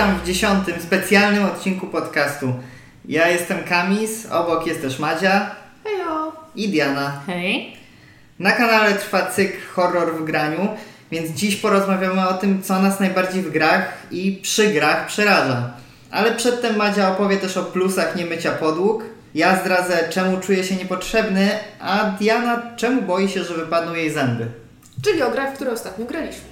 Witam w dziesiątym specjalnym odcinku podcastu. Ja jestem Kamis, obok jest też Madzia Hejo! i Diana. Hej. Na kanale trwa cykl Horror w graniu, więc dziś porozmawiamy o tym, co nas najbardziej w grach i przy grach przeraża. Ale przedtem Madzia opowie też o plusach niemycia podłóg. Ja zdradzę, czemu czuje się niepotrzebny, a Diana czemu boi się, że wypadną jej zęby. Czyli o grach, w które ostatnio graliśmy.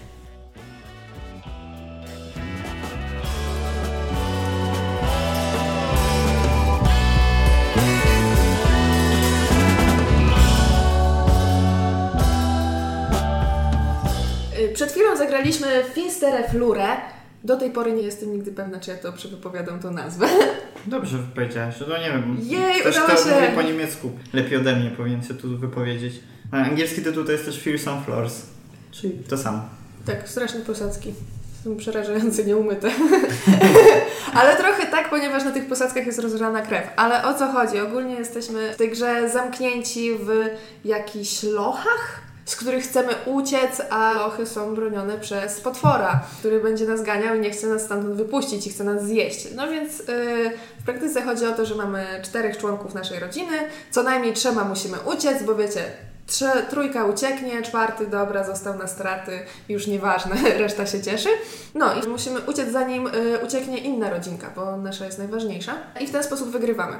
Przed chwilą zagraliśmy Finstere Flure. Do tej pory nie jestem nigdy pewna, czy ja to przewypowiadam tą nazwę. Dobrze powiedziałaś, no nie wiem. Jej, Ktoś udało to się. mówi po niemiecku. Lepiej ode mnie powinien się tu wypowiedzieć. A angielski tytuł to jest też Fearsome Floors. Czyli to samo. Tak, straszne posadzki. Są przerażające, nieumyte. Ale trochę tak, ponieważ na tych posadzkach jest rozgrzana krew. Ale o co chodzi? Ogólnie jesteśmy w tej grze zamknięci w jakichś lochach, z których chcemy uciec, a lochy są bronione przez potwora, który będzie nas ganiał i nie chce nas stamtąd wypuścić i chce nas zjeść. No więc yy, w praktyce chodzi o to, że mamy czterech członków naszej rodziny, co najmniej trzema musimy uciec, bo wiecie, trójka ucieknie, czwarty, dobra, został na straty, już nieważne, reszta się cieszy. No i musimy uciec zanim y, ucieknie inna rodzinka, bo nasza jest najważniejsza. I w ten sposób wygrywamy.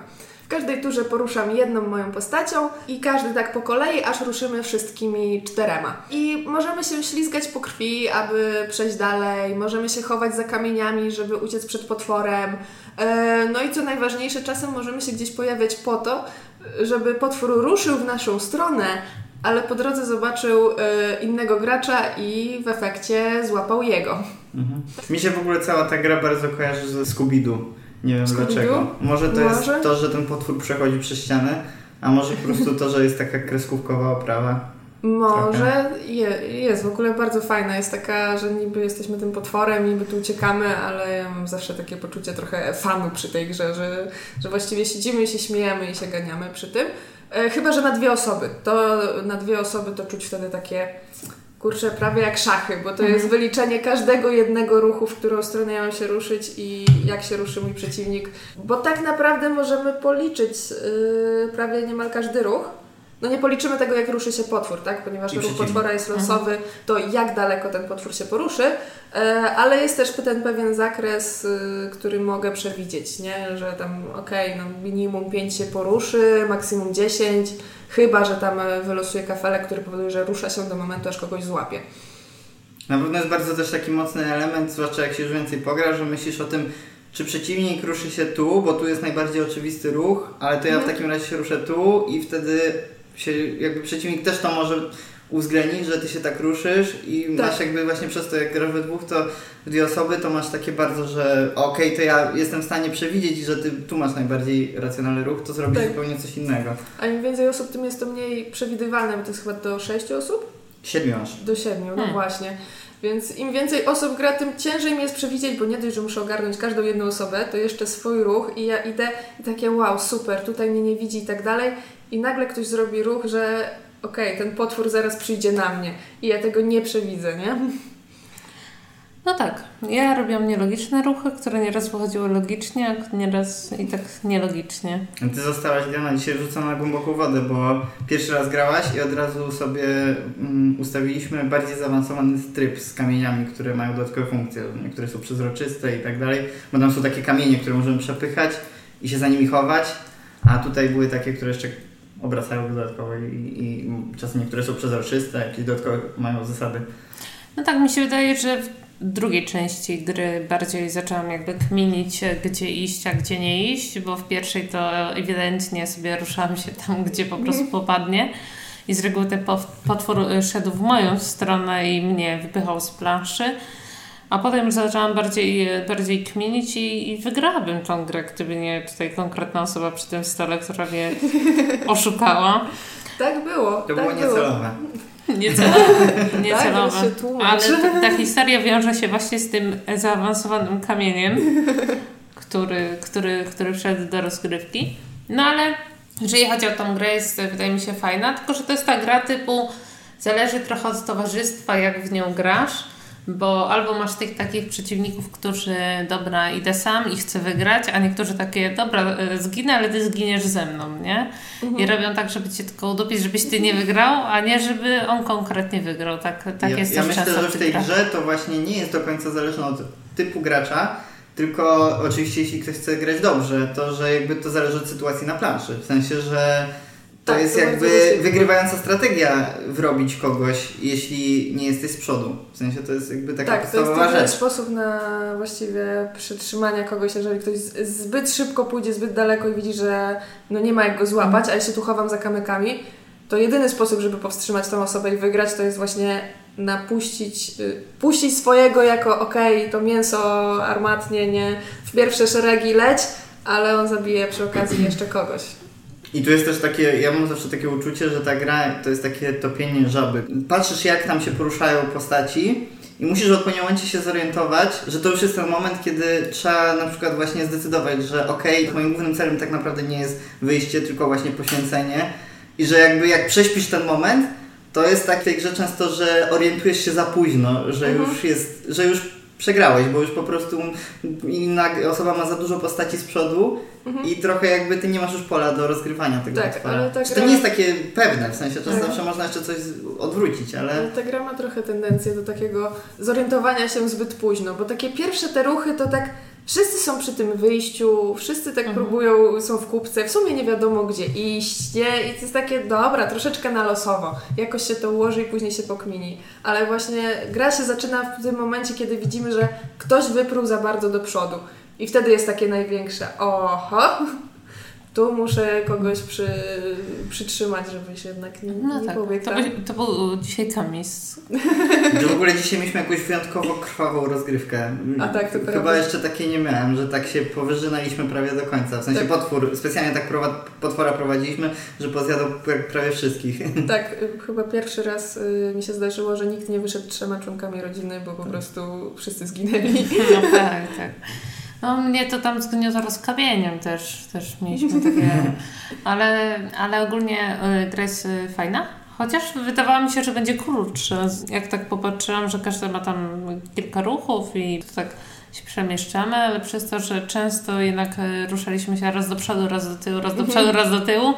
W każdej turze poruszam jedną moją postacią i każdy tak po kolei, aż ruszymy wszystkimi czterema. I możemy się ślizgać po krwi, aby przejść dalej, możemy się chować za kamieniami, żeby uciec przed potworem. E, no i co najważniejsze, czasem możemy się gdzieś pojawiać po to, żeby potwór ruszył w naszą stronę, ale po drodze zobaczył e, innego gracza i w efekcie złapał jego. Mhm. Mi się w ogóle cała ta gra bardzo kojarzy ze Scooby-Doo. Nie wiem dlaczego. Może to jest to, że ten potwór przechodzi przez ścianę, a może po prostu to, że jest taka kreskówkowa oprawa. Może je, jest, w ogóle bardzo fajna. Jest taka, że niby jesteśmy tym potworem, niby tu uciekamy, ale ja mam zawsze takie poczucie trochę fanu przy tej grze, że, że właściwie siedzimy i się śmiejemy i się ganiamy przy tym. E, chyba, że na dwie osoby. To na dwie osoby to czuć wtedy takie kurczę, prawie jak szachy, bo to jest wyliczenie każdego jednego ruchu, w którą stronę ja mam się ruszyć i jak się ruszy mój przeciwnik. Bo tak naprawdę możemy policzyć yy, prawie niemal każdy ruch. No nie policzymy tego, jak ruszy się potwór, tak? Ponieważ ruch potwora jest losowy, to jak daleko ten potwór się poruszy, e, ale jest też ten pewien zakres, y, który mogę przewidzieć, nie? Że tam, okej, no minimum 5 się poruszy, maksimum 10, chyba, że tam e, wylosuje kafelek, który powoduje, że rusza się do momentu, aż kogoś złapie. Na pewno jest bardzo też taki mocny element, zwłaszcza jak się już więcej pogra, że myślisz o tym, czy przeciwnik ruszy się tu, bo tu jest najbardziej oczywisty ruch, ale to ja w Mhm. takim razie się ruszę tu i wtedy się, jakby przeciwnik też to może uwzględnić, że ty się tak ruszysz i Tak. masz jakby właśnie przez to, jak grasz we dwóch, to w dwie osoby, to masz takie bardzo, że okej, to ja jestem w stanie przewidzieć, że ty tu masz najbardziej racjonalny ruch, to zrobisz Tak. zupełnie coś innego. A im więcej osób, tym jest to mniej przewidywalne, bo to jest chyba do 6 osób? Siedmiu aż. Do 7, no Hmm. właśnie. Więc im więcej osób gra, tym ciężej mi jest przewidzieć, bo nie dość, że muszę ogarnąć każdą jedną osobę, to jeszcze swój ruch i ja idę i takie wow, super, tutaj mnie nie widzi i tak dalej i nagle ktoś zrobi ruch, że okej, ten potwór zaraz przyjdzie na mnie i ja tego nie przewidzę, nie? No tak. Ja robiłam nielogiczne ruchy, które nieraz wychodziły logicznie, a nieraz i tak nielogicznie. Ty zostałaś Diana dzisiaj rzucona na głęboką wodę, bo pierwszy raz grałaś i od razu sobie mm, ustawiliśmy bardziej zaawansowany tryb z kamieniami, które mają dodatkowe funkcje. Niektóre są przezroczyste i tak dalej, bo tam są takie kamienie, które możemy przepychać i się za nimi chować, a tutaj były takie, które jeszcze obracają dodatkowo i, i czasem niektóre są przezroczyste, jakieś dodatkowe mają zasady. No tak, mi się wydaje, że w drugiej części gry bardziej zaczęłam jakby kminić, gdzie iść, a gdzie nie iść, bo w pierwszej to ewidentnie sobie ruszałam się tam, gdzie po prostu popadnie. I z reguły ten potwór y, szedł w moją stronę i mnie wypychał z planszy. A potem już zaczęłam bardziej, bardziej kminić i, i wygrałabym tą grę, gdyby nie tutaj konkretna osoba przy tym stole, która mnie oszukała. Tak było. To tak było niecelowe. Niecelowe. Tak, Niecelowe. Ale ta, ta historia wiąże się właśnie z tym zaawansowanym kamieniem, który, który, który wszedł do rozgrywki. No ale jeżeli chodzi o tą grę, jest wydaje mi się fajna, tylko że to jest ta gra typu zależy trochę od towarzystwa, jak w nią grasz, Bo albo masz tych takich przeciwników, którzy dobra, idę sam i chcę wygrać, a niektórzy takie, dobra, y, zginę, ale ty zginiesz ze mną, nie? I robią tak, żeby cię tylko udupić, żebyś ty nie wygrał, a nie żeby on konkretnie wygrał. Tak, tak ja, jest ja myślę, że w tej grach. grze to właśnie nie jest do końca zależne od typu gracza, tylko oczywiście jeśli ktoś chce grać dobrze, to że jakby to zależy od sytuacji na planszy. W sensie, że to Tak, jest to jakby wygrywająca strategia wrobić kogoś, jeśli nie jesteś z przodu. W sensie to jest jakby taka Tak, to jest podstawowa rzecz. sposób na właściwie przytrzymania kogoś, jeżeli ktoś zbyt szybko pójdzie zbyt daleko i widzi, że no nie ma jak go złapać, a ja się tu chowam za kamykami, to jedyny sposób, żeby powstrzymać tą osobę i wygrać, to jest właśnie napuścić, y, puścić swojego jako okej, to mięso armatnie, nie, w pierwsze szeregi leć, ale on zabije przy okazji jeszcze kogoś. I tu jest też takie, ja mam zawsze takie uczucie, że ta gra to jest takie topienie żaby. Patrzysz jak tam się poruszają postaci i musisz w odpowiednim momencie się zorientować, że to już jest ten moment, kiedy trzeba na przykład właśnie zdecydować, że okej, moim głównym celem tak naprawdę nie jest wyjście, tylko właśnie poświęcenie i że jakby jak prześpisz ten moment, to jest tak w tej grze często, że orientujesz się za późno, że Mhm. już jest, że już przegrałeś, bo już po prostu inna osoba ma za dużo postaci z przodu i trochę jakby ty nie masz już pola do rozgrywania tego Tak, utworu. ale ta gra- To nie jest takie pewne, w sensie czasem Mhm. zawsze można jeszcze coś odwrócić, ale... Ale ta gra ma trochę tendencję do takiego zorientowania się zbyt późno, bo takie pierwsze te ruchy to tak wszyscy są przy tym wyjściu, wszyscy tak próbują, są w kupce, w sumie nie wiadomo gdzie iść, nie? I to jest takie, dobra, troszeczkę na losowo, jakoś się to ułoży i później się pokmini. Ale właśnie gra się zaczyna w tym momencie, kiedy widzimy, że ktoś wyprół za bardzo do przodu. I wtedy jest takie największe, oho, tu muszę kogoś przy, przytrzymać, żeby się jednak nie, No nie tak, pobiegł. to, tak? był- to był dzisiaj kamis. Że w ogóle dzisiaj mieliśmy jakąś wyjątkowo krwawą rozgrywkę. A tak, to Chyba prawda. jeszcze takiej nie miałem, że tak się powyżynaliśmy prawie do końca. W sensie Tak. potwór, specjalnie tak potwora prowadziliśmy, że pozjadał pra- prawie wszystkich. Tak, chyba pierwszy raz y, mi się zdarzyło, że nikt nie wyszedł trzema członkami rodziny, bo po prostu wszyscy zginęli. No tak, tak. No mnie to tam zgniotło rozkamieniem też, też mieliśmy takie, ale, ale ogólnie y, gra jest y, fajna. Chociaż wydawało mi się, że będzie krótsza. Jak tak popatrzyłam, że każdy ma tam kilka ruchów i to tak się przemieszczamy, ale przez to, że często jednak y, ruszaliśmy się raz do przodu, raz do tyłu, raz do przodu, raz do tyłu,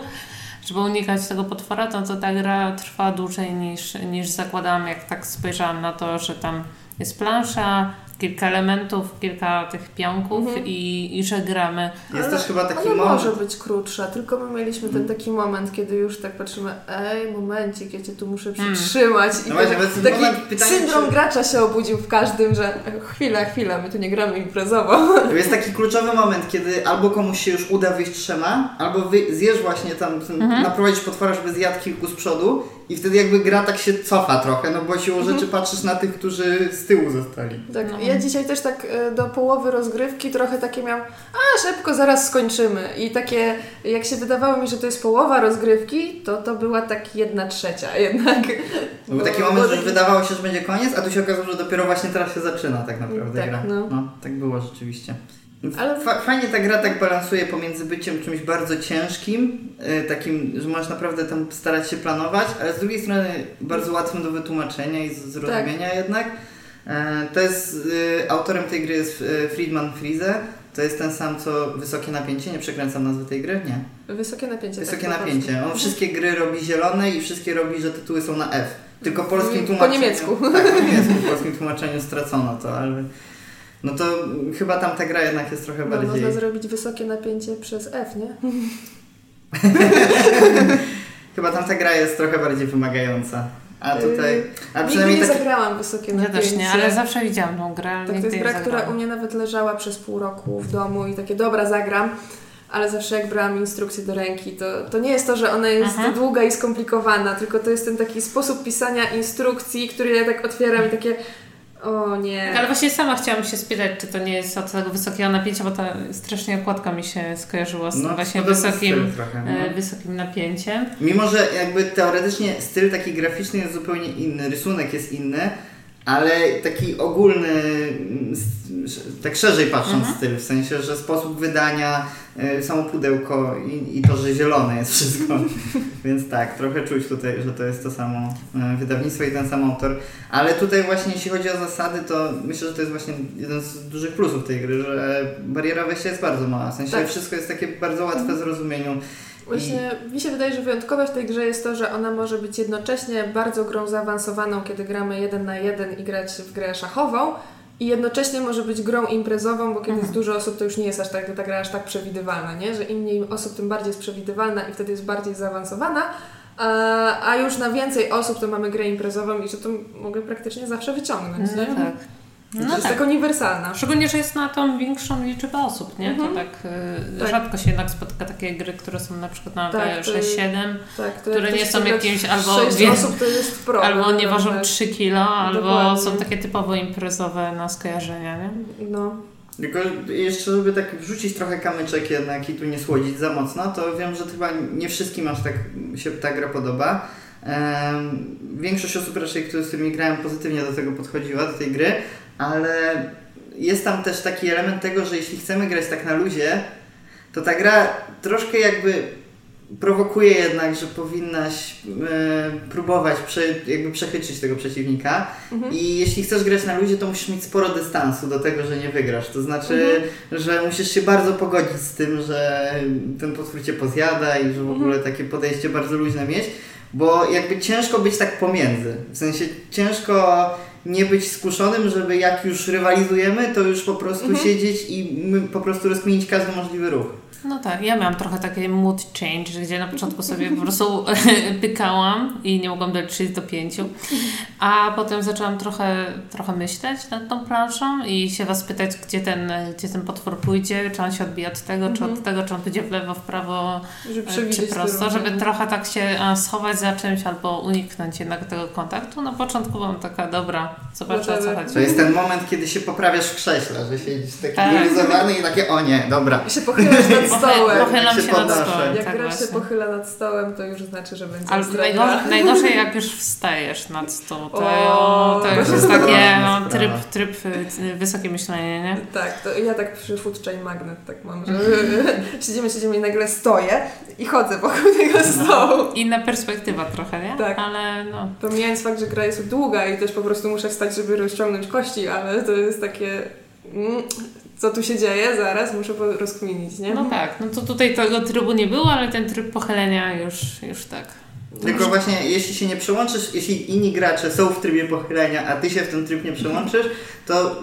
żeby unikać tego potwora, to, to ta gra trwa dłużej niż, niż zakładałam, jak tak spojrzałam na to, że tam jest plansza, kilka elementów, kilka tych pionków Mhm. i, i że gramy. Jest Ale też chyba taki Ona moment. może być krótsza, tylko my mieliśmy ten taki moment, kiedy już tak patrzymy, ej, momencik, ja cię tu muszę przytrzymać. I No właśnie, ten, bo ten taki moment, pytanie, syndrom czy- gracza się obudził w każdym, że chwila, chwila, my tu nie gramy imprezowo. To jest taki kluczowy moment, kiedy albo komuś się już uda wyjść trzema, albo wy, zjesz właśnie tam, ten, Mhm. naprowadzić potwora, żeby zjadł kilku z przodu i wtedy jakby gra tak się cofa trochę, no bo siłą Mhm. rzeczy patrzysz na tych, którzy z tyłu zostali. Tak, No. ja dzisiaj też tak e, do połowy rozgrywki trochę takie miałam, a szybko, zaraz skończymy. I takie, jak się wydawało mi, że to jest połowa rozgrywki, to to była tak jedna trzecia jednak. To był taki Bo- moment, bo że wydawało się, że będzie koniec, a tu się okazało, że dopiero właśnie teraz się zaczyna tak naprawdę Tak, gra. no. No, tak było rzeczywiście. Ale- Fa- fajnie ta gra tak balansuje pomiędzy byciem czymś bardzo ciężkim, y, takim, że możesz naprawdę tam starać się planować, ale z drugiej strony bardzo łatwym do wytłumaczenia i zrozumienia Tak. jednak. E, To jest, y, autorem tej gry jest Friedman Friese, to jest ten sam co Wysokie Napięcie, nie przekręcam nazwy tej gry? Nie. Wysokie napięcie. Wysokie tak, po napięcie. On wszystkie gry robi zielone i wszystkie robi, że tytuły są na F. Tylko polskim Po tłumaczeniu... niemiecku. Tak, po niemiecku. W polskim tłumaczeniu stracono to, ale... No to chyba tam ta gra jednak jest trochę No, bardziej... można zrobić wysokie napięcie przez F, nie? Chyba tam ta gra jest trochę bardziej wymagająca. A tutaj... Yy, A Nigdy nie taki... zagrałam wysokie Ja napięcie. też nie, ale zawsze widziałam tą grę. Tak, to jest gra, która u mnie nawet leżała przez pół roku w domu i takie, dobra, zagram. Ale zawsze jak brałam instrukcję do ręki, to, to nie jest to, że ona jest Mhm. długa i skomplikowana, tylko to jest ten taki sposób pisania instrukcji, który ja tak otwieram i takie, o nie. Ale właśnie sama chciałam się spytać, czy to nie jest od tego wysokiego napięcia, bo ta strasznie okładka mi się skojarzyła z tym właśnie wysokim, trochę, no. e, wysokim napięciem. Mimo, że jakby teoretycznie styl taki graficzny jest zupełnie inny, rysunek jest inny, ale taki ogólny, tak szerzej patrząc Mhm. styl, w sensie, że sposób wydania, samo pudełko i, i to, że zielone jest wszystko. Więc tak, trochę czuć tutaj, że to jest to samo e, wydawnictwo i ten sam autor. Ale tutaj właśnie jeśli chodzi o zasady, to myślę, że to jest właśnie jeden z dużych plusów tej gry, że bariera wejścia jest bardzo mała. W sensie Tak. wszystko jest takie bardzo łatwe w zrozumieniu. Właśnie mi się wydaje, że wyjątkowe w tej grze jest to, że ona może być jednocześnie bardzo grą zaawansowaną, kiedy gramy jeden na jeden i grać w grę szachową. I jednocześnie może być grą imprezową, bo kiedy jest dużo osób, to już nie jest aż tak, ta gra aż tak przewidywalna, nie? Że im mniej osób, tym bardziej jest przewidywalna i wtedy jest bardziej zaawansowana. A, a już na więcej osób to mamy grę imprezową i że to mogę praktycznie zawsze wyciągnąć, nie? tak. To No jest tak. tak uniwersalna. Szczególnie, że jest na tą większą liczbę osób, nie? Mhm. To tak, y, Tak. rzadko się jednak spotyka takie gry, które są na przykład na Tak, tak, to- 6-7, Tak, to które nie są jakimś albo sześć wie- osób to jest problem. albo nie ważą tak. 3 kilo, albo Dokładnie. są takie typowo imprezowe na skojarzenia, nie? No. Tylko jeszcze, żeby tak wrzucić trochę kamyczek jednak i tu nie słodzić za mocno, to wiem, że chyba nie wszystkim aż tak się ta gra podoba. Em, większość osób raczej, które, z którymi grałem, pozytywnie do tego podchodziła, do tej gry, ale jest tam też taki element tego, że jeśli chcemy grać tak na luzie, to ta gra troszkę jakby prowokuje jednak, że powinnaś e, próbować prze, jakby przechytrzyć tego przeciwnika Mhm. i jeśli chcesz grać na luzie, to musisz mieć sporo dystansu do tego, że nie wygrasz. To znaczy, Mhm. że musisz się bardzo pogodzić z tym, że ten potwór cię pozjada i że w ogóle Mhm. takie podejście bardzo luźne mieć, bo jakby ciężko być tak pomiędzy. W sensie ciężko nie być skuszonym, żeby jak już rywalizujemy, to już po prostu Mhm. siedzieć i po prostu rozkminić każdy możliwy ruch. No tak, ja miałam trochę taki mood change, gdzie na początku sobie po prostu pykałam i nie mogłam doliczyć do pięciu, a potem zaczęłam trochę, trochę myśleć nad tą planszą i się Was pytać, gdzie ten, gdzie ten potwór pójdzie, czy on się odbija od tego, czy od tego, czy on pójdzie w lewo, w prawo, Żeby e, czy prosto, żeby trochę tak się schować za czymś albo uniknąć jednak tego kontaktu. Na początku byłam taka, dobra, zobaczę o co chodzi. To jest ten moment, kiedy się poprawiasz w krześle, że siedzisz taki Tak. i takie, o nie, dobra. I się pochylasz nad stołem. Pochylam się się nad stołem. Jak tak gra się właśnie. pochyla nad stołem, to już znaczy, że będzie Ale najgorzej, jak już wstajesz nad stół. To, O, to już się jest takie no, tryb, tryb y, wysokie myślenie, nie? Tak, to ja tak przy Food Chain Magnet tak mam, że siedzimy, siedzimy i nagle stoję i chodzę wokół tego stołu. Inna perspektywa trochę, nie? Tak. Ale no. Pomijając fakt, że gra jest długa i też po prostu muszę wstać, żeby rozciągnąć kości, ale to jest takie... Co tu się dzieje? Zaraz muszę rozkminić, nie? No tak, no to tutaj tego trybu nie było, ale ten tryb pochylenia już, już tak. Tylko właśnie, jeśli się nie przełączysz, jeśli inni gracze są w trybie pochylenia, a ty się w ten tryb nie przełączysz, to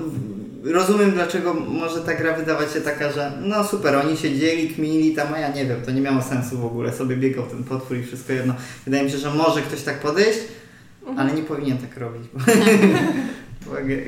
rozumiem, dlaczego może ta gra wydawać się taka, że no super, oni siedzieli, kminili tam, a ja nie wiem, to nie miało sensu w ogóle, sobie biegał ten potwór i wszystko jedno. Wydaje mi się, że może ktoś tak podejść, ale nie powinien tak robić,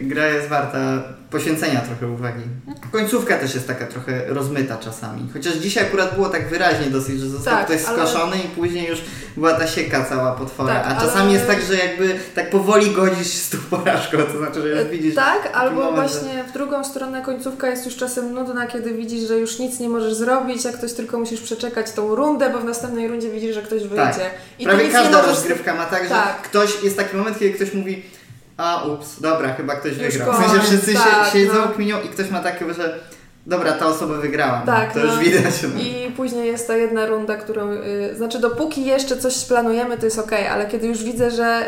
gra jest warta poświęcenia trochę uwagi. Końcówka też jest taka trochę rozmyta czasami. Chociaż dzisiaj akurat było tak wyraźnie dosyć, że został Tak, ktoś ale- skoszony i później już była ta sieka cała potwora. Tak, A czasami ale- jest tak, że jakby tak powoli godzisz z tą porażką, to znaczy, że już widzisz... Tak, albo moment, że- właśnie w drugą stronę końcówka jest już czasem nudna, kiedy widzisz, że już nic nie możesz zrobić, jak ktoś tylko musisz przeczekać tą rundę, bo w następnej rundzie widzisz, że ktoś wyjdzie. Tak. I Prawie każda możesz... rozgrywka ma tak, że Tak. ktoś, jest taki moment, kiedy ktoś mówi a ups, dobra, chyba ktoś Już wygrał. W sensie wszyscy tak, się, siedzą, no. kminią i ktoś ma takie, że dobra, ta osoba wygrała. Tak, to no. już widać. No. I później jest ta jedna runda, którą. y, znaczy, dopóki jeszcze coś planujemy, to jest ok, ale kiedy już widzę, że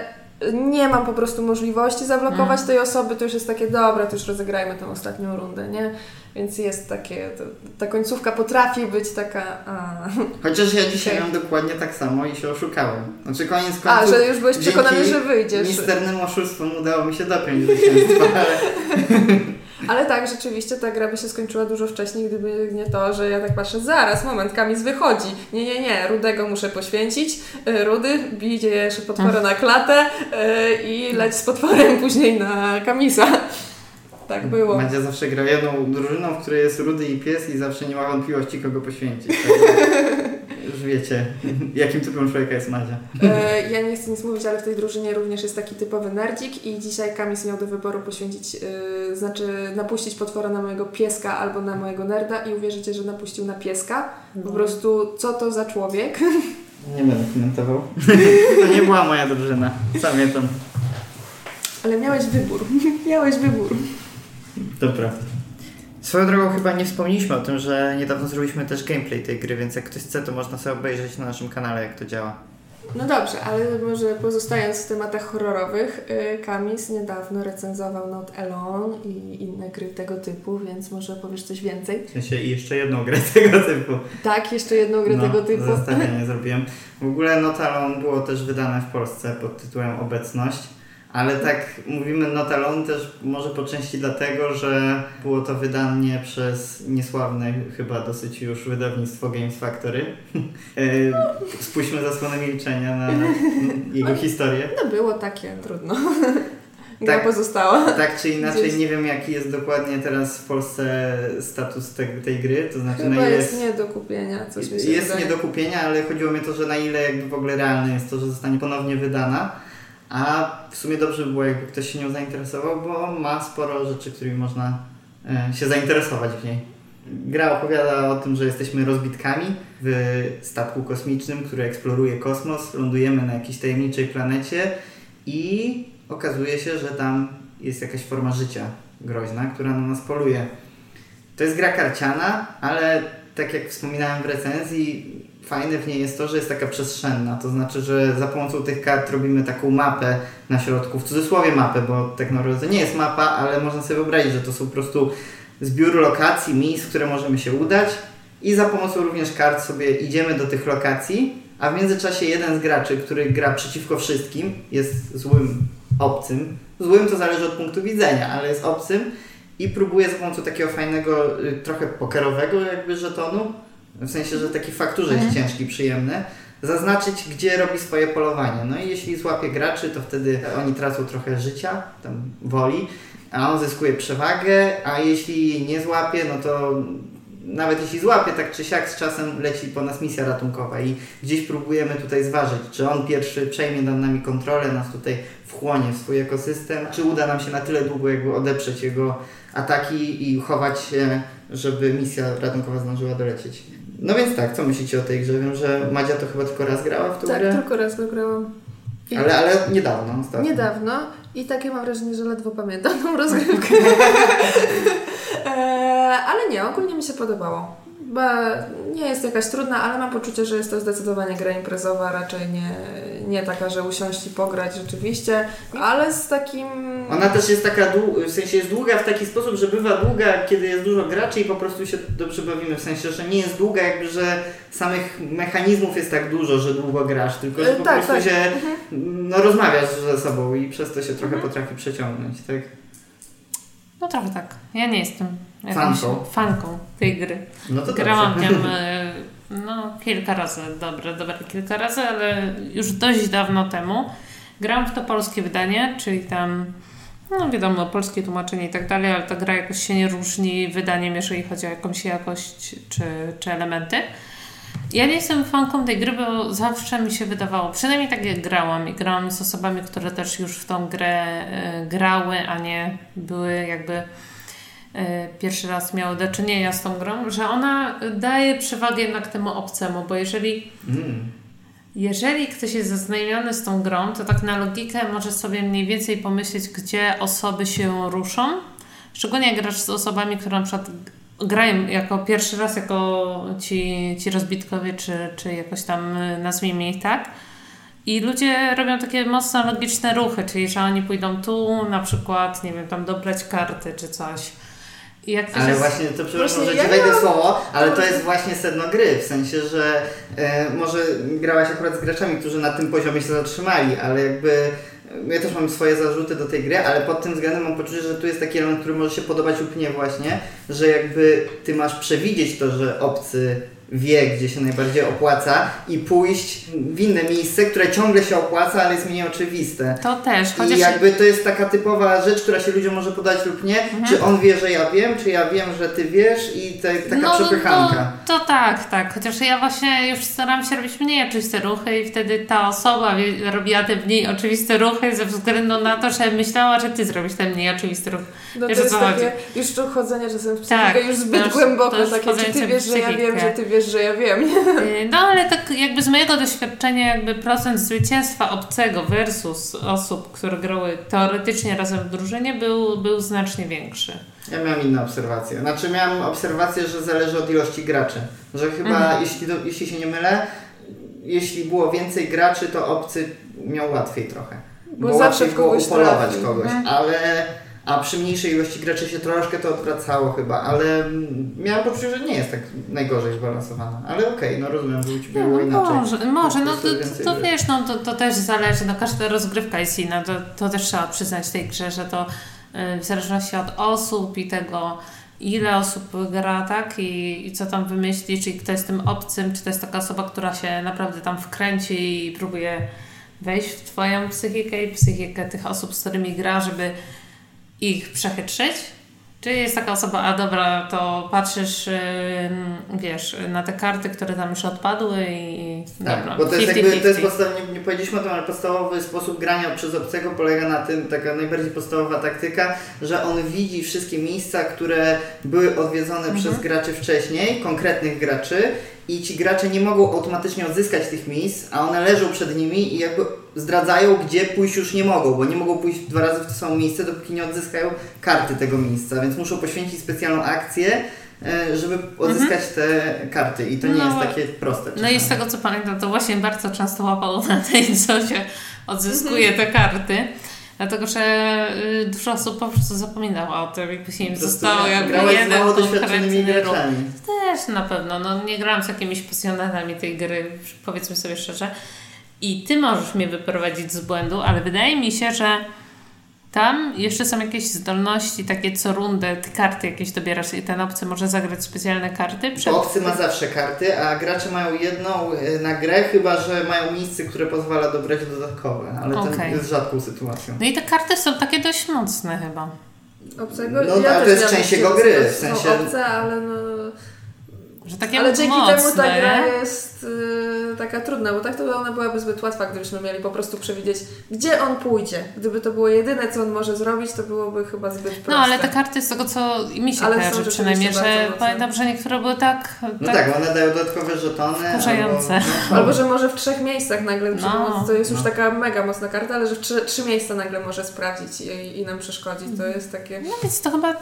nie mam po prostu możliwości zablokować Mm. tej osoby, to już jest takie, dobra, to już rozegrajmy tę ostatnią rundę, nie? Więc jest takie, to, ta końcówka potrafi być taka. A, Chociaż ja dzisiaj miałem dokładnie tak samo i się oszukałem. Znaczy koniec a końców że już byłeś przekonany, że wyjdziesz. misternym oszustwom udało mi się dopiąć zwycięstwa, ale Ale tak, rzeczywiście ta gra by się skończyła dużo wcześniej, gdyby nie to, że ja tak patrzę, zaraz, moment, Kamis wychodzi. Nie, nie, nie, Rudego muszę poświęcić. Y, Rudy, bijcie jeszcze potwora na klatę y, i leć z potworem później na Kamisa. Tak było. Madzia zawsze gra jedną drużyną, w której jest rudy i pies i zawsze nie ma wątpliwości, kogo poświęcić. Już wiecie, jakim typem człowieka jest Madzia. E, Ja nie chcę nic mówić, ale w tej drużynie również jest taki typowy nerdzik i dzisiaj Kamis miał do wyboru poświęcić, y, znaczy napuścić potwora na mojego pieska albo na mojego nerda i uwierzycie, że napuścił na pieska. Po prostu, co to za człowiek? Nie będę komentował. To nie była moja drużyna. Pamiętam. Ale miałeś wybór. miałeś wybór. To prawda. Swoją drogą chyba nie wspomnieliśmy o tym, że niedawno zrobiliśmy też gameplay tej gry, więc jak ktoś chce, to można sobie obejrzeć na naszym kanale, jak to działa. No dobrze, ale może pozostając w tematach horrorowych, y, Kamis niedawno recenzował Not Alone i inne gry tego typu, więc może powiesz coś więcej? W sensie i jeszcze jedną grę tego typu. Tak, jeszcze jedną grę no, tego typu. zestawienie zrobiłem. W ogóle Not Alone było też wydane w Polsce pod tytułem Obecność. Ale tak mówimy Not Alone też może po części dlatego, że było to wydanie przez niesławne chyba dosyć już wydawnictwo Games Factory. E, Spójrzmy zasłonę milczenia na jego historię. No było takie, trudno. Gra tak, pozostała. Tak czy inaczej, Gdzieś... nie wiem jaki jest dokładnie teraz w Polsce status te, tej gry, to znaczy Chyba na ile jest, jest nie do kupienia, coś mi się Jest wydaje. nie do kupienia, ale chodziło mi o to, że na ile jakby w ogóle realne jest to, że zostanie ponownie wydana. A w sumie dobrze by było, jakby ktoś się nią zainteresował, bo ma sporo rzeczy, którymi można e, się zainteresować w niej. Gra opowiada o tym, że jesteśmy rozbitkami w statku kosmicznym, który eksploruje kosmos. Lądujemy na jakiejś tajemniczej planecie i okazuje się, że tam jest jakaś forma życia groźna, która na nas poluje. To jest gra karciana, ale tak jak wspominałem w recenzji, fajne w niej jest to, że jest taka przestrzenna. To znaczy, że za pomocą tych kart robimy taką mapę na środku, w cudzysłowie mapę, bo tak naprawdę nie jest mapa, ale można sobie wyobrazić, że to są po prostu zbiór lokacji, miejsc, które możemy się udać i za pomocą również kart sobie idziemy do tych lokacji, a w międzyczasie jeden z graczy, który gra przeciwko wszystkim, jest złym obcym. Złym to zależy od punktu widzenia, ale jest obcym i próbuje za pomocą takiego fajnego, y, trochę pokerowego jakby żetonu w sensie, że taki fakturze jest mhm. ciężki, przyjemny, zaznaczyć, gdzie robi swoje polowanie. No i jeśli złapie graczy, to wtedy oni tracą trochę życia, tam woli, a on zyskuje przewagę, a jeśli nie złapie, no to nawet jeśli złapie, tak czy siak z czasem leci po nas misja ratunkowa i gdzieś próbujemy tutaj zważyć, czy on pierwszy przejmie nad nami kontrolę, nas tutaj wchłonie w swój ekosystem, czy uda nam się na tyle długo jakby odeprzeć jego ataki i chować się, żeby misja ratunkowa zdążyła dolecieć. No więc tak, co myślicie o tej grze? Wiem, że Madzia to chyba tylko raz grała w tą tak, grę? Tak, tylko raz go grałam. I ale, ale niedawno. Ostatnio. Niedawno i takie mam wrażenie, że ledwo pamiętam tą rozgrywkę. e, ale nie, ogólnie mi się podobało. Bo nie jest jakaś trudna, ale mam poczucie, że jest to zdecydowanie gra imprezowa, raczej nie, nie taka, że usiąść i pograć rzeczywiście, ale z takim... Ona też jest taka, w sensie jest długa w taki sposób, że bywa długa, kiedy jest dużo graczy i po prostu się dobrze bawimy, w sensie, że nie jest długa jakby, że samych mechanizmów jest tak dużo, że długo grasz, tylko że po tak, prostu tak. się mhm. no, rozmawiasz ze sobą i przez to się trochę mhm. potrafi przeciągnąć, tak? No trochę tak. Ja nie jestem fanką, fanką tej gry. No to Grałam nią e, no, kilka razy, dobre, dobre kilka razy, ale już dość dawno temu. Grałam w to polskie wydanie, czyli tam no wiadomo, polskie tłumaczenie i tak dalej, ale ta gra jakoś się nie różni wydaniem, jeżeli chodzi o jakąś jakość czy, czy elementy. Ja nie jestem fanką tej gry, bo zawsze mi się wydawało, przynajmniej tak jak grałam i grałam z osobami, które też już w tą grę y, grały, a nie były jakby y, pierwszy raz miały do czynienia z tą grą, że ona daje przewagę jednak temu obcemu, bo jeżeli mm. jeżeli ktoś jest zaznajomiony z tą grą, to tak na logikę może sobie mniej więcej pomyśleć, gdzie osoby się ruszą, Szczególnie jak grasz z osobami, które na przykład grają jako pierwszy raz jako ci, ci rozbitkowie, czy, czy jakoś tam y, nazwijmy ich tak. I ludzie robią takie mocno logiczne ruchy, czyli że oni pójdą tu, na przykład, nie wiem, tam dobrać karty czy coś. ale jest... właśnie, to przepraszam, że ja ci wejdę słowo, ale to jest właśnie sedno gry, w sensie, że e, może grałaś akurat z graczami, którzy na tym poziomie się zatrzymali, ale jakby ja też mam swoje zarzuty do tej gry, ale pod tym względem mam poczucie, że tu jest taki element, który może się podobać lub nie właśnie, że jakby ty masz przewidzieć to, że obcy wie, gdzie się najbardziej opłaca i pójść w inne miejsce, które ciągle się opłaca, ale jest mniej oczywiste. To też. Chociaż... I jakby to jest taka typowa rzecz, która się ludziom może podać lub nie. Mhm. Czy on wie, że ja wiem, czy ja wiem, że ty wiesz i te, taka no, przepychanka. To, to tak, tak. Chociaż ja właśnie już staram się robić mniej oczywiste ruchy i wtedy ta osoba robiła te mniej oczywiste ruchy ze względu na to, że myślała, że ty zrobisz ten mniej oczywisty ruch. No wiesz, to jest takie już to chodzenie czasem w psychikę tak, już zbyt głęboko, takie, czy ty wiesz, że ja wiem, że ty wiesz, wiesz, że ja wiem. Y, no ale tak jakby z mojego doświadczenia jakby procent zwycięstwa obcego versus osób, które grały teoretycznie razem w drużynie był, był znacznie większy. Ja miałam inne obserwacje. Znaczy miałam obserwację, że zależy od ilości graczy. Że chyba, Mhm. jeśli, do, jeśli się nie mylę, jeśli było więcej graczy, to obcy miał łatwiej trochę. Bo Bo, zawsze łatwiej w było upolować trafi. kogoś, Mhm. ale a przy mniejszej ilości graczy się troszkę to odwracało chyba, ale miałam poczucie, że nie jest tak najgorzej zbalansowana. Ale okej, no rozumiem, że u Ciebie było No, inaczej. może, może, no to, to gry. wiesz, no to, to też zależy, no każda rozgrywka jest inna, to, to też trzeba przyznać tej grze, że to y, w zależności od osób i tego, ile osób gra, tak, i, i co tam wymyśli, czy kto jest tym obcym, czy to jest taka osoba, która się naprawdę tam wkręci i próbuje wejść w Twoją psychikę i psychikę tych osób, z którymi gra, żeby ich przechytrzyć. Czy jest taka osoba, a dobra, to patrzysz, wiesz, na te karty, które tam już odpadły i Tak, dobra, bo to jest jakby, to jest 50-50. podstawowy, nie, nie powiedzieliśmy o tym, ale podstawowy sposób grania przez obcego polega na tym, taka najbardziej podstawowa taktyka, że on widzi wszystkie miejsca, które były odwiedzone Mhm. przez graczy wcześniej, konkretnych graczy i ci gracze nie mogą automatycznie odzyskać tych miejsc, a one leżą przed nimi i jakby zdradzają, gdzie pójść już nie mogą, bo nie mogą pójść dwa razy w to samo miejsce, dopóki nie odzyskają karty tego miejsca, więc muszą poświęcić specjalną akcję, e, żeby odzyskać te karty i to nie Mhm. No, jest takie proste. No i z tego co pamiętam, to właśnie bardzo często łapało na tej, co się odzyskuje Mhm. te karty. Dlatego, że y, dużo osób po prostu zapominała o tym, jakby się im zostało jakby jeden konkretny ruch. Też na pewno. No, nie grałam z jakimiś pasjonatami tej gry, powiedzmy sobie szczerze. I ty możesz mnie wyprowadzić z błędu, ale wydaje mi się, że tam jeszcze są jakieś zdolności, takie co rundę, ty karty jakieś dobierasz i ten obcy może zagrać specjalne karty przed... Bo obcy ma zawsze karty, a gracze mają jedną y, na grę, chyba że mają miejsce, które pozwala dobrać dodatkowe, ale to Okej. jest rzadką sytuacją. No i te karty są takie dość mocne chyba. Obcego? No, ja to jest część jego gry, w sensie- obce, ale no... Że takie Ale dzięki mocne, temu ta gra jest y, taka trudna, bo tak to ona byłaby zbyt łatwa, gdybyśmy mieli po prostu przewidzieć, gdzie on pójdzie. Gdyby to było jedyne, co on może zrobić, to byłoby chyba zbyt proste. No ale te karty z tego co mi się Ale kojarzy przynajmniej, że pamiętam, że niektóre były tak... No tak, one dają dodatkowe żetony. Wkurzające. Albo, no, Albo że może w trzech miejscach nagle No, to jest już no. taka mega mocna karta, ale że w trzy, trzy miejsca nagle może sprawdzić i, i nam przeszkodzić. To jest takie... No więc to chyba,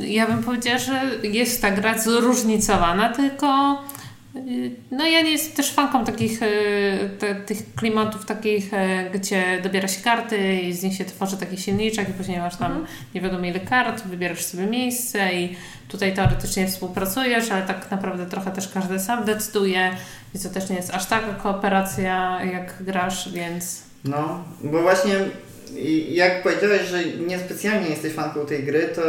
ja bym powiedziała, że jest ta gra zróżnicowana, tylko no ja nie jestem też fanką takich y, te, tych klimatów takich, y, gdzie dobiera się karty i z nich się tworzy taki silniczek i później masz tam nie wiadomo ile kart, wybierasz sobie miejsce i tutaj teoretycznie współpracujesz, ale tak naprawdę trochę też każdy sam decyduje i to też nie jest aż taka kooperacja jak grasz, więc No, bo właśnie jak powiedziałeś, że niespecjalnie jesteś fanką tej gry, to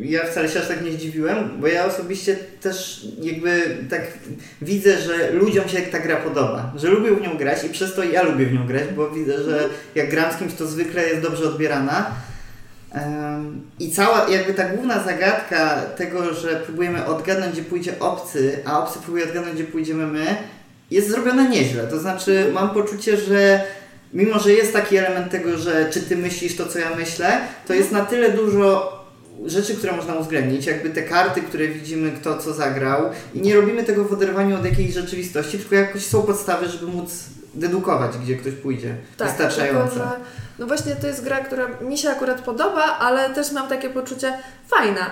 ja wcale się aż tak nie zdziwiłem, bo ja osobiście też jakby tak widzę, że ludziom się ta gra podoba, że lubią w nią grać i przez to ja lubię w nią grać, bo widzę, że jak gram z kimś, to zwykle jest dobrze odbierana. I cała jakby ta główna zagadka tego, że próbujemy odgadnąć, gdzie pójdzie obcy, a obcy próbuje odgadnąć, gdzie pójdziemy my, jest zrobiona nieźle. To znaczy mam poczucie, że mimo, że jest taki element tego, że czy ty myślisz to, co ja myślę, to jest na tyle dużo rzeczy, które można uwzględnić, jakby te karty, które widzimy, kto co zagrał i nie robimy tego w oderwaniu od jakiejś rzeczywistości, tylko jakoś są podstawy, żeby móc dedukować, gdzie ktoś pójdzie. Wystarczające. Tylko, że, no właśnie to jest gra, która mi się akurat podoba, ale też mam takie poczucie fajna.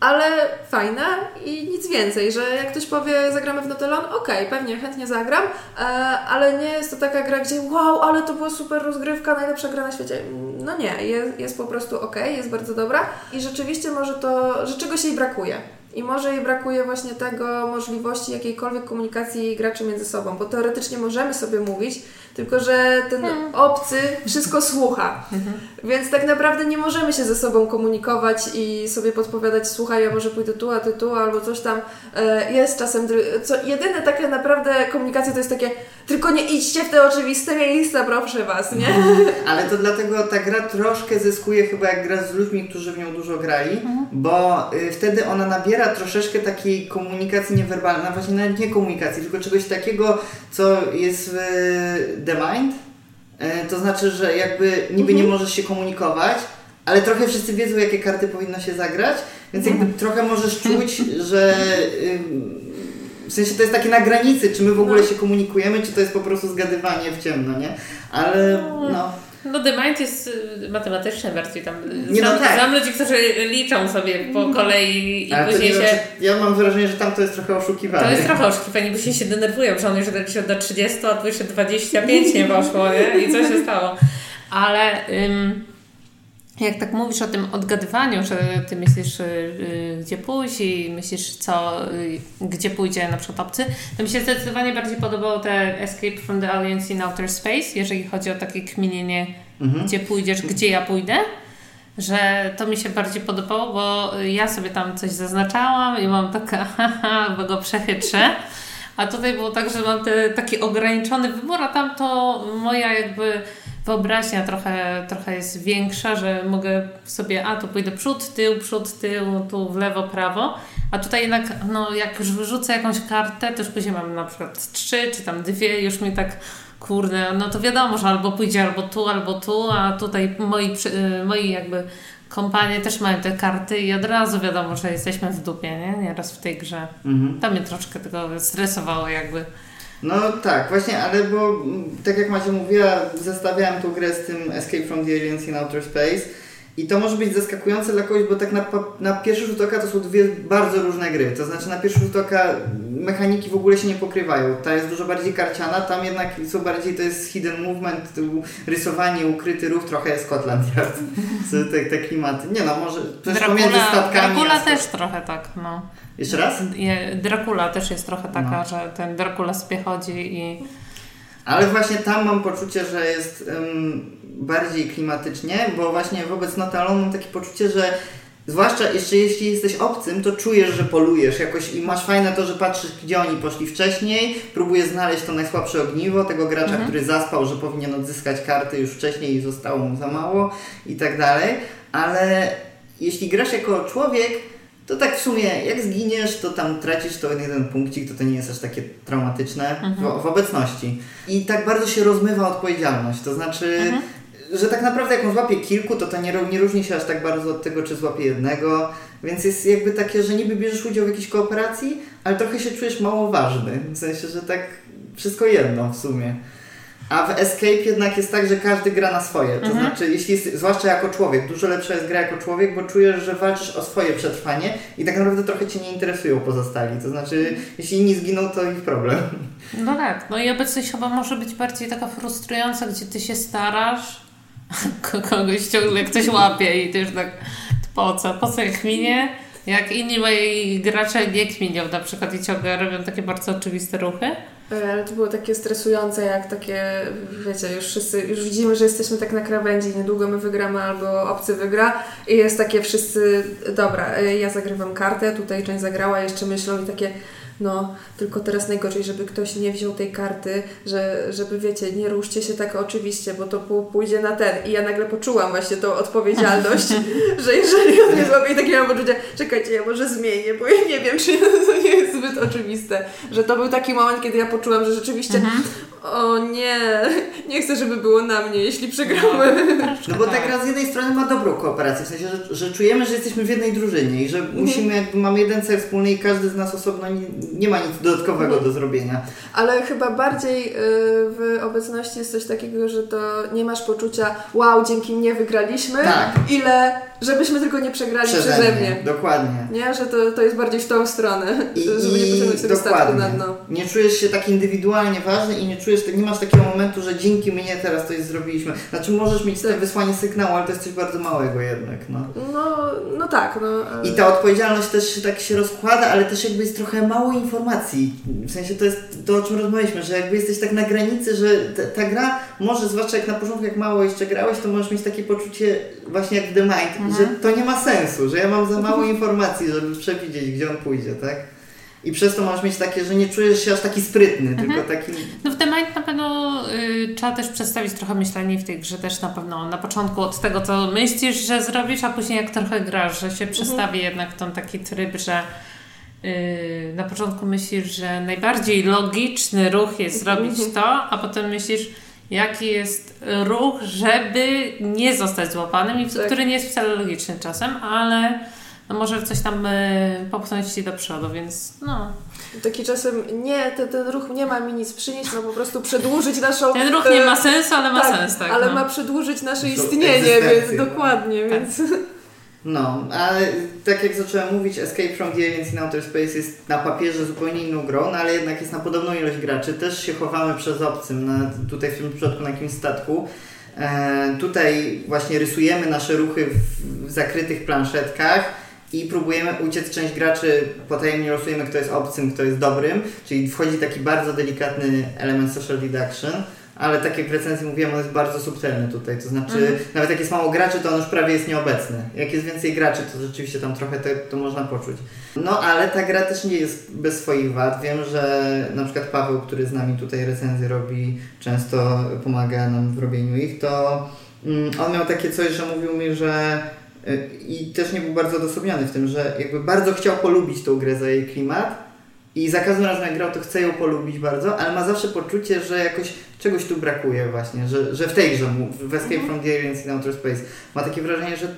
Ale fajna i nic więcej, że jak ktoś powie zagramy w Notelon, okej, pewnie chętnie zagram, e, ale nie jest to taka gra, gdzie wow, ale to była super rozgrywka, najlepsza gra na świecie. No nie, jest, jest po prostu okej, jest bardzo dobra i rzeczywiście może to, że czegoś jej brakuje. I może jej brakuje właśnie tego możliwości jakiejkolwiek komunikacji graczy między sobą, bo teoretycznie możemy sobie mówić, tylko że ten obcy wszystko słucha. Więc tak naprawdę nie możemy się ze sobą komunikować i sobie podpowiadać, słuchaj, ja może pójdę tu, a ty tu, albo coś tam. E, Jest czasem, co jedyne takie naprawdę komunikacje to jest takie, tylko nie idźcie w te oczywiste miejsca, proszę was, nie? Ale to dlatego ta gra troszkę zyskuje chyba jak gra z ludźmi, którzy w nią dużo grali, bo y, wtedy ona nabiera troszeczkę takiej komunikacji niewerbalnej, no właśnie nawet nie komunikacji, tylko czegoś takiego, co jest w y, The Mind. Y, to znaczy, że jakby niby nie możesz się komunikować, ale trochę wszyscy wiedzą, jakie karty powinno się zagrać, więc jakby trochę możesz czuć, że y, w sensie to jest takie na granicy, czy my w ogóle No. się komunikujemy, czy to jest po prostu zgadywanie w ciemno, nie? Ale no. No The Mind jest y, matematyczny bardziej tam. Nie, no tak. znam ludzi, którzy liczą sobie po kolei i Ale później nie się... znaczy, ja mam wrażenie, że tam to jest trochę oszukiwane. To jest trochę oszukiwanie, bo się się denerwują, że on już leci do 30, a tu jeszcze 25 nie poszło, nie? I co się stało? Ale ym, jak tak mówisz o tym odgadywaniu, że ty myślisz, y, y, gdzie pójść i myślisz, co, y, gdzie pójdzie na przykład obcy, to mi się zdecydowanie bardziej podobało te Escape from the Aliens in Outer Space, jeżeli chodzi o takie kminienie, Mhm. gdzie pójdziesz, gdzie ja pójdę. Że to mi się bardziej podobało, bo ja sobie tam coś zaznaczałam i mam taka, haha, bo go przechytrzę. A tutaj było tak, że mam te, taki ograniczony wybór, a tam to moja jakby wyobraźnia trochę, trochę jest większa, że mogę sobie, a tu pójdę przód, tył, przód, tył, tu w lewo, prawo. A tutaj jednak, no jak już wyrzucę jakąś kartę, to już później mam na przykład trzy, czy tam dwie, już mi tak kurde, no to wiadomo, że albo pójdzie albo tu, albo tu, a tutaj moi, y, moi jakby kompanie też mają te karty i od razu wiadomo, że jesteśmy w dupie, nie? Nieraz w tej grze. Mhm. To mnie troszkę tego stresowało jakby. No tak, właśnie, ale bo mm, tak jak Macie mówiła, zestawiałem tą grę z tym Escape from the Aliens in Outer Space i to może być zaskakujące dla kogoś, bo tak na, na pierwszy rzut oka to są dwie bardzo różne gry. To znaczy na pierwszy rzut oka mechaniki w ogóle się nie pokrywają. Ta jest dużo bardziej karciana, tam jednak są bardziej to jest hidden movement, rysowanie, ukryty ruch, trochę jest Scotland Yard. Te, te klimaty. Nie no, może też pomiędzy Dracula, statkami. Dracula też trochę tak, no. Jeszcze raz? Dracula też jest trochę taka, No. że ten Dracula sobie chodzi i Ale właśnie tam mam poczucie, że jest ym, bardziej klimatycznie, bo właśnie wobec Notalon mam takie poczucie, że zwłaszcza jeszcze jeśli jesteś obcym, to czujesz, że polujesz jakoś i masz fajne to, że patrzysz, gdzie oni poszli wcześniej, próbujesz znaleźć to najsłabsze ogniwo tego gracza, Mhm. który zaspał, że powinien odzyskać karty już wcześniej i zostało mu za mało i tak dalej, ale jeśli grasz jako człowiek, to tak w sumie, jak zginiesz, to tam tracisz to jeden punkcik, to to nie jest aż takie traumatyczne w, w obecności. I tak bardzo się rozmywa odpowiedzialność, to znaczy, że tak naprawdę jak on złapie kilku, to to nie, nie różni się aż tak bardzo od tego, czy złapie jednego, więc jest jakby takie, że niby bierzesz udział w jakiejś kooperacji, ale trochę się czujesz mało ważny, w sensie, że tak wszystko jedno w sumie. A w Escape jednak jest tak, że każdy gra na swoje. To znaczy, jeśli jest, zwłaszcza jako człowiek, dużo lepsza jest gra jako człowiek, bo czujesz, że walczysz o swoje przetrwanie i tak naprawdę trochę cię nie interesują pozostali. To znaczy, jeśli inni zginą, to ich problem. No tak, no i obecność chyba może być bardziej taka frustrująca, gdzie ty się starasz, kogoś ciągle ktoś łapie i już tak po co, po co jak kminie? Jak inni moi gracze nie kminią na przykład i ciągle robią takie bardzo oczywiste ruchy. E, Ale to było takie stresujące, jak takie, wiecie, już wszyscy, już widzimy, że jesteśmy tak na krawędzi, niedługo my wygramy albo obcy wygra i jest takie wszyscy, dobra, e, ja zagrywam kartę, tutaj część zagrała, jeszcze myślą i takie, no, tylko teraz najgorzej, żeby ktoś nie wziął tej karty, że, żeby, wiecie, nie ruszcie się tak oczywiście, bo to pó- pójdzie na ten. I ja nagle poczułam właśnie tą odpowiedzialność, że jeżeli on mnie złapie i takie mam poczucie, czekajcie, ja może zmienię, bo ja nie wiem, czy to nie jest zbyt oczywiste, że to był taki moment, kiedy ja poczułam, że rzeczywiście o nie, nie chcę, żeby było na mnie, jeśli przegramy. No bo ta gra z jednej strony ma dobrą kooperację, w sensie, że, że czujemy, że jesteśmy w jednej drużynie i że musimy, jakby mamy jeden cel wspólny i każdy z nas osobno nie, nie ma nic dodatkowego do zrobienia. Ale chyba bardziej y, w obecności jest coś takiego, że to nie masz poczucia wow, dzięki mnie wygraliśmy, Tak. ile żebyśmy tylko nie przegrali przeze, mnie. Dokładnie. Nie, że to, to jest bardziej w tą stronę, I, żeby nie pociągnąć tego statku na dno. Nie czujesz się tak indywidualnie ważny i nie czujesz, nie masz takiego momentu, że dzięki mnie teraz coś zrobiliśmy. Znaczy możesz mieć Tak. wysłanie sygnału, ale to jest coś bardzo małego jednak, no. No, no tak, no. ale- I ta odpowiedzialność też tak się rozkłada, ale też jakby jest trochę mało informacji. W sensie to jest to, o czym rozmawialiśmy, że jakby jesteś tak na granicy, że ta, gra może, zwłaszcza jak na początku, jak mało jeszcze grałeś, to możesz mieć takie poczucie właśnie jak The Mind, że to nie ma sensu, że ja mam za mało informacji, żeby przewidzieć, gdzie on pójdzie, tak? I przez to możesz mieć takie, że nie czujesz się aż taki sprytny, tylko taki... No w The Mind na pewno y, trzeba też przedstawić trochę myślenie w tej grze też na pewno na początku od tego, co myślisz, że zrobisz, a później jak trochę grasz, że się przestawi jednak w ten taki tryb, że y, na początku myślisz, że najbardziej logiczny ruch jest zrobić to, a potem myślisz, jaki jest ruch, żeby nie zostać złapanym i Tak. który nie jest wcale logiczny czasem, ale no może coś tam y, popchnąć Ci do przodu, więc no. Taki czasem nie, ten, ten ruch nie ma mi nic przynieść, ma po prostu przedłużyć naszą... Ten ruch nie ma sensu, ale ma tak, sens, tak. Ale no. ma przedłużyć nasze istnienie, więc no. dokładnie, Tak. więc... No, ale tak jak zacząłem mówić, Escape from the Aliens in Outer Space jest na papierze zupełnie inną grą, no ale jednak jest na podobną ilość graczy. Też się chowamy przez obcym, na, tutaj w tym przypadku na jakimś statku. E, tutaj właśnie rysujemy nasze ruchy w, w zakrytych planszetkach i próbujemy uciec. Część graczy potajemnie losujemy, kto jest obcym, kto jest dobrym, czyli wchodzi taki bardzo delikatny element social deduction. Ale tak jak w recenzji mówiłem, on jest bardzo subtelny tutaj, to znaczy Mhm. nawet jak jest mało graczy, to on już prawie jest nieobecny. Jak jest więcej graczy, to rzeczywiście tam trochę te, to można poczuć. No ale ta gra też nie jest bez swoich wad. Wiem, że na przykład Paweł, który z nami tutaj recenzję robi, często pomaga nam w robieniu ich, to mm, on miał takie coś, że mówił mi, że i też nie był bardzo odosobniony w tym, że jakby bardzo chciał polubić tą grę za jej klimat i za każdym razem jak grał, to chce ją polubić bardzo, ale ma zawsze poczucie, że jakoś czegoś tu brakuje właśnie, że, że w tej grze, w Escape from the Aliens in Outer Space ma takie wrażenie, że,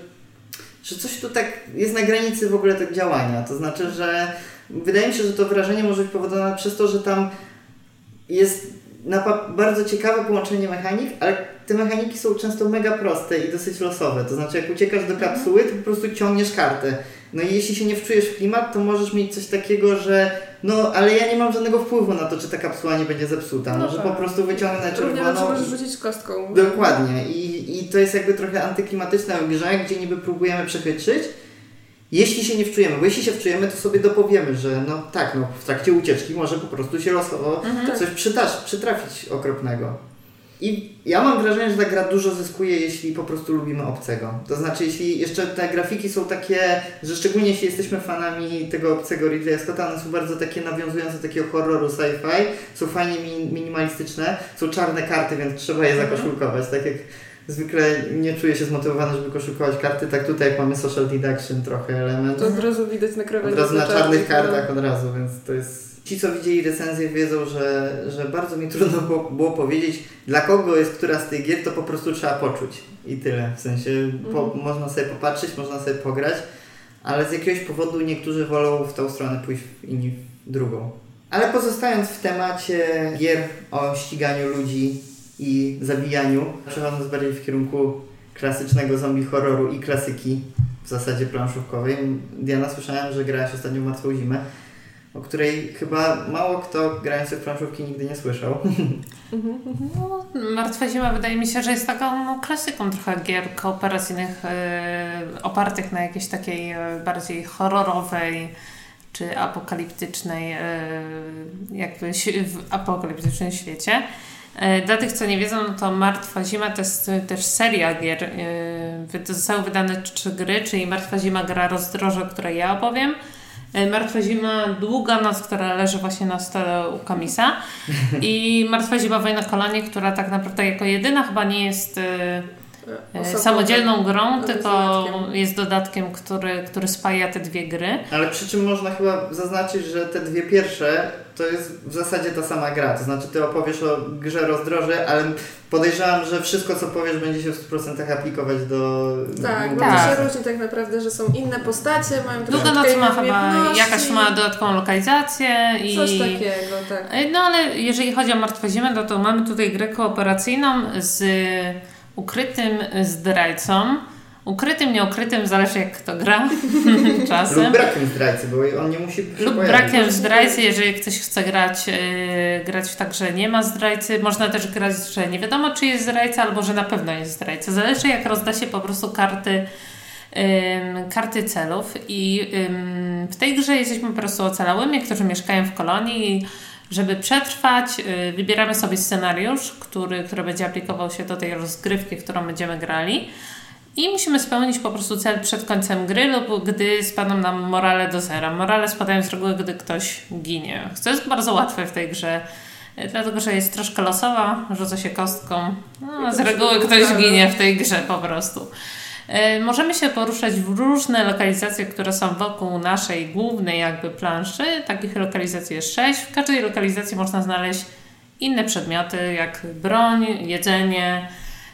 że coś tu tak jest na granicy w ogóle tego działania. To znaczy, że wydaje mi się, że to wrażenie może być powodowane przez to, że tam jest bardzo ciekawe połączenie mechanik, ale te mechaniki są często mega proste i dosyć losowe. To znaczy, jak uciekasz do kapsuły, to po prostu ciągniesz kartę. No i jeśli się nie wczujesz w klimat, to możesz mieć coś takiego, że no, ale ja nie mam żadnego wpływu na to, czy ta kapsuła nie będzie zepsuta. No Może tak. po prostu wyciągnę Równie czerwoną... dobrze możesz rzucić kostką. Dokładnie. I, I to jest jakby trochę antyklimatyczne w grze, gdzie niby próbujemy przechytrzyć. Jeśli się nie wczujemy, bo jeśli się wczujemy, to sobie dopowiemy, że no tak, no w trakcie ucieczki może po prostu się losowo Mhm. coś przytasz, przytrafić okropnego. I ja mam wrażenie, że ta gra dużo zyskuje, jeśli po prostu lubimy obcego. To znaczy, jeśli jeszcze te grafiki są takie, że szczególnie jeśli jesteśmy fanami tego obcego Ridleya Scotta, one są bardzo takie nawiązujące do takiego horroru sci-fi, są fajnie mi- minimalistyczne, są czarne karty, więc trzeba je Mhm. zakoszulkować. Tak jak zwykle nie czuję się zmotywowany, żeby koszulkować karty, tak tutaj jak mamy social deduction trochę element. To od razu widać na Od krawędzi. razu na czarnych, no. kartach od razu, więc to jest... Ci, co widzieli recenzję, wiedzą, że, że bardzo mi trudno było, było powiedzieć, dla kogo jest która z tych gier, to po prostu trzeba poczuć. I tyle. W sensie po, Mhm. można sobie popatrzeć, można sobie pograć, ale z jakiegoś powodu niektórzy wolą w tą stronę pójść, inni w drugą. Ale pozostając w temacie gier o ściganiu ludzi i zabijaniu, przechodząc bardziej w kierunku klasycznego zombie horroru i klasyki w zasadzie planszówkowej. Diana, słyszałem, że grałaś ostatnio w Martwą Zimę, o której chyba mało kto grający w planszówki nigdy nie słyszał. Mhm, mhm. No, Martwa Zima wydaje mi się, że jest taką no, klasyką trochę gier kooperacyjnych e, opartych na jakiejś takiej e, bardziej horrorowej czy apokaliptycznej, e, jakby w apokaliptycznym świecie. E, Dla tych, co nie wiedzą, no to Martwa Zima to jest też seria gier. e, Zostały wydane trzy gry, czyli Martwa Zima gra rozdroże, o której ja opowiem. E, Martwa Zima Długa Noc, która leży właśnie na stole u Kamisa. I Martwa Zima Wojna Kolanie, która tak naprawdę jako jedyna chyba nie jest Osobno. samodzielną grą, tylko dodatkiem. jest dodatkiem, który, który spaja te dwie gry. Ale przy czym można chyba zaznaczyć, że te dwie pierwsze to jest w zasadzie ta sama gra. To znaczy ty opowiesz o grze rozdroże, ale podejrzewam, że wszystko co powiesz będzie się w 100% aplikować do... Tak, bo Tak. to się różni tak naprawdę, że są inne postacie, mają Długa Noc ma chyba jakaś ma dodatkową lokalizację i... Coś takiego, tak. E, No ale jeżeli chodzi o Martwą Zimę, no to mamy tutaj grę kooperacyjną z ukrytym zdrajcą. Ukrytym, nieukrytym, zależy jak kto gra czasem. Lub brakiem zdrajcy, bo on nie musi Lub pojawić. brakiem zdrajcy, jeżeli ktoś chce grać, yy, grać w tak, że nie ma zdrajcy. Można też grać, że nie wiadomo, czy jest zdrajca, albo że na pewno jest zdrajca. Zależy, jak rozda się po prostu karty, karty celów. I w tej grze jesteśmy po prostu ocalałymi, którzy mieszkają w kolonii. i Żeby przetrwać, yy, wybieramy sobie scenariusz, który, który będzie aplikował się do tej rozgrywki, którą będziemy grali. I musimy spełnić po prostu cel przed końcem gry lub gdy spadną nam morale do zera. Morale spadają z reguły, gdy ktoś ginie. Co jest bardzo łatwe w tej grze, e, dlatego że jest troszkę losowa, rzuca się kostką. No, z reguły ktoś ginie w tej grze po prostu. E, Możemy się poruszać w różne lokalizacje, które są wokół naszej głównej jakby planszy. Takich lokalizacji jest sześć. W każdej lokalizacji można znaleźć inne przedmioty, jak broń, jedzenie,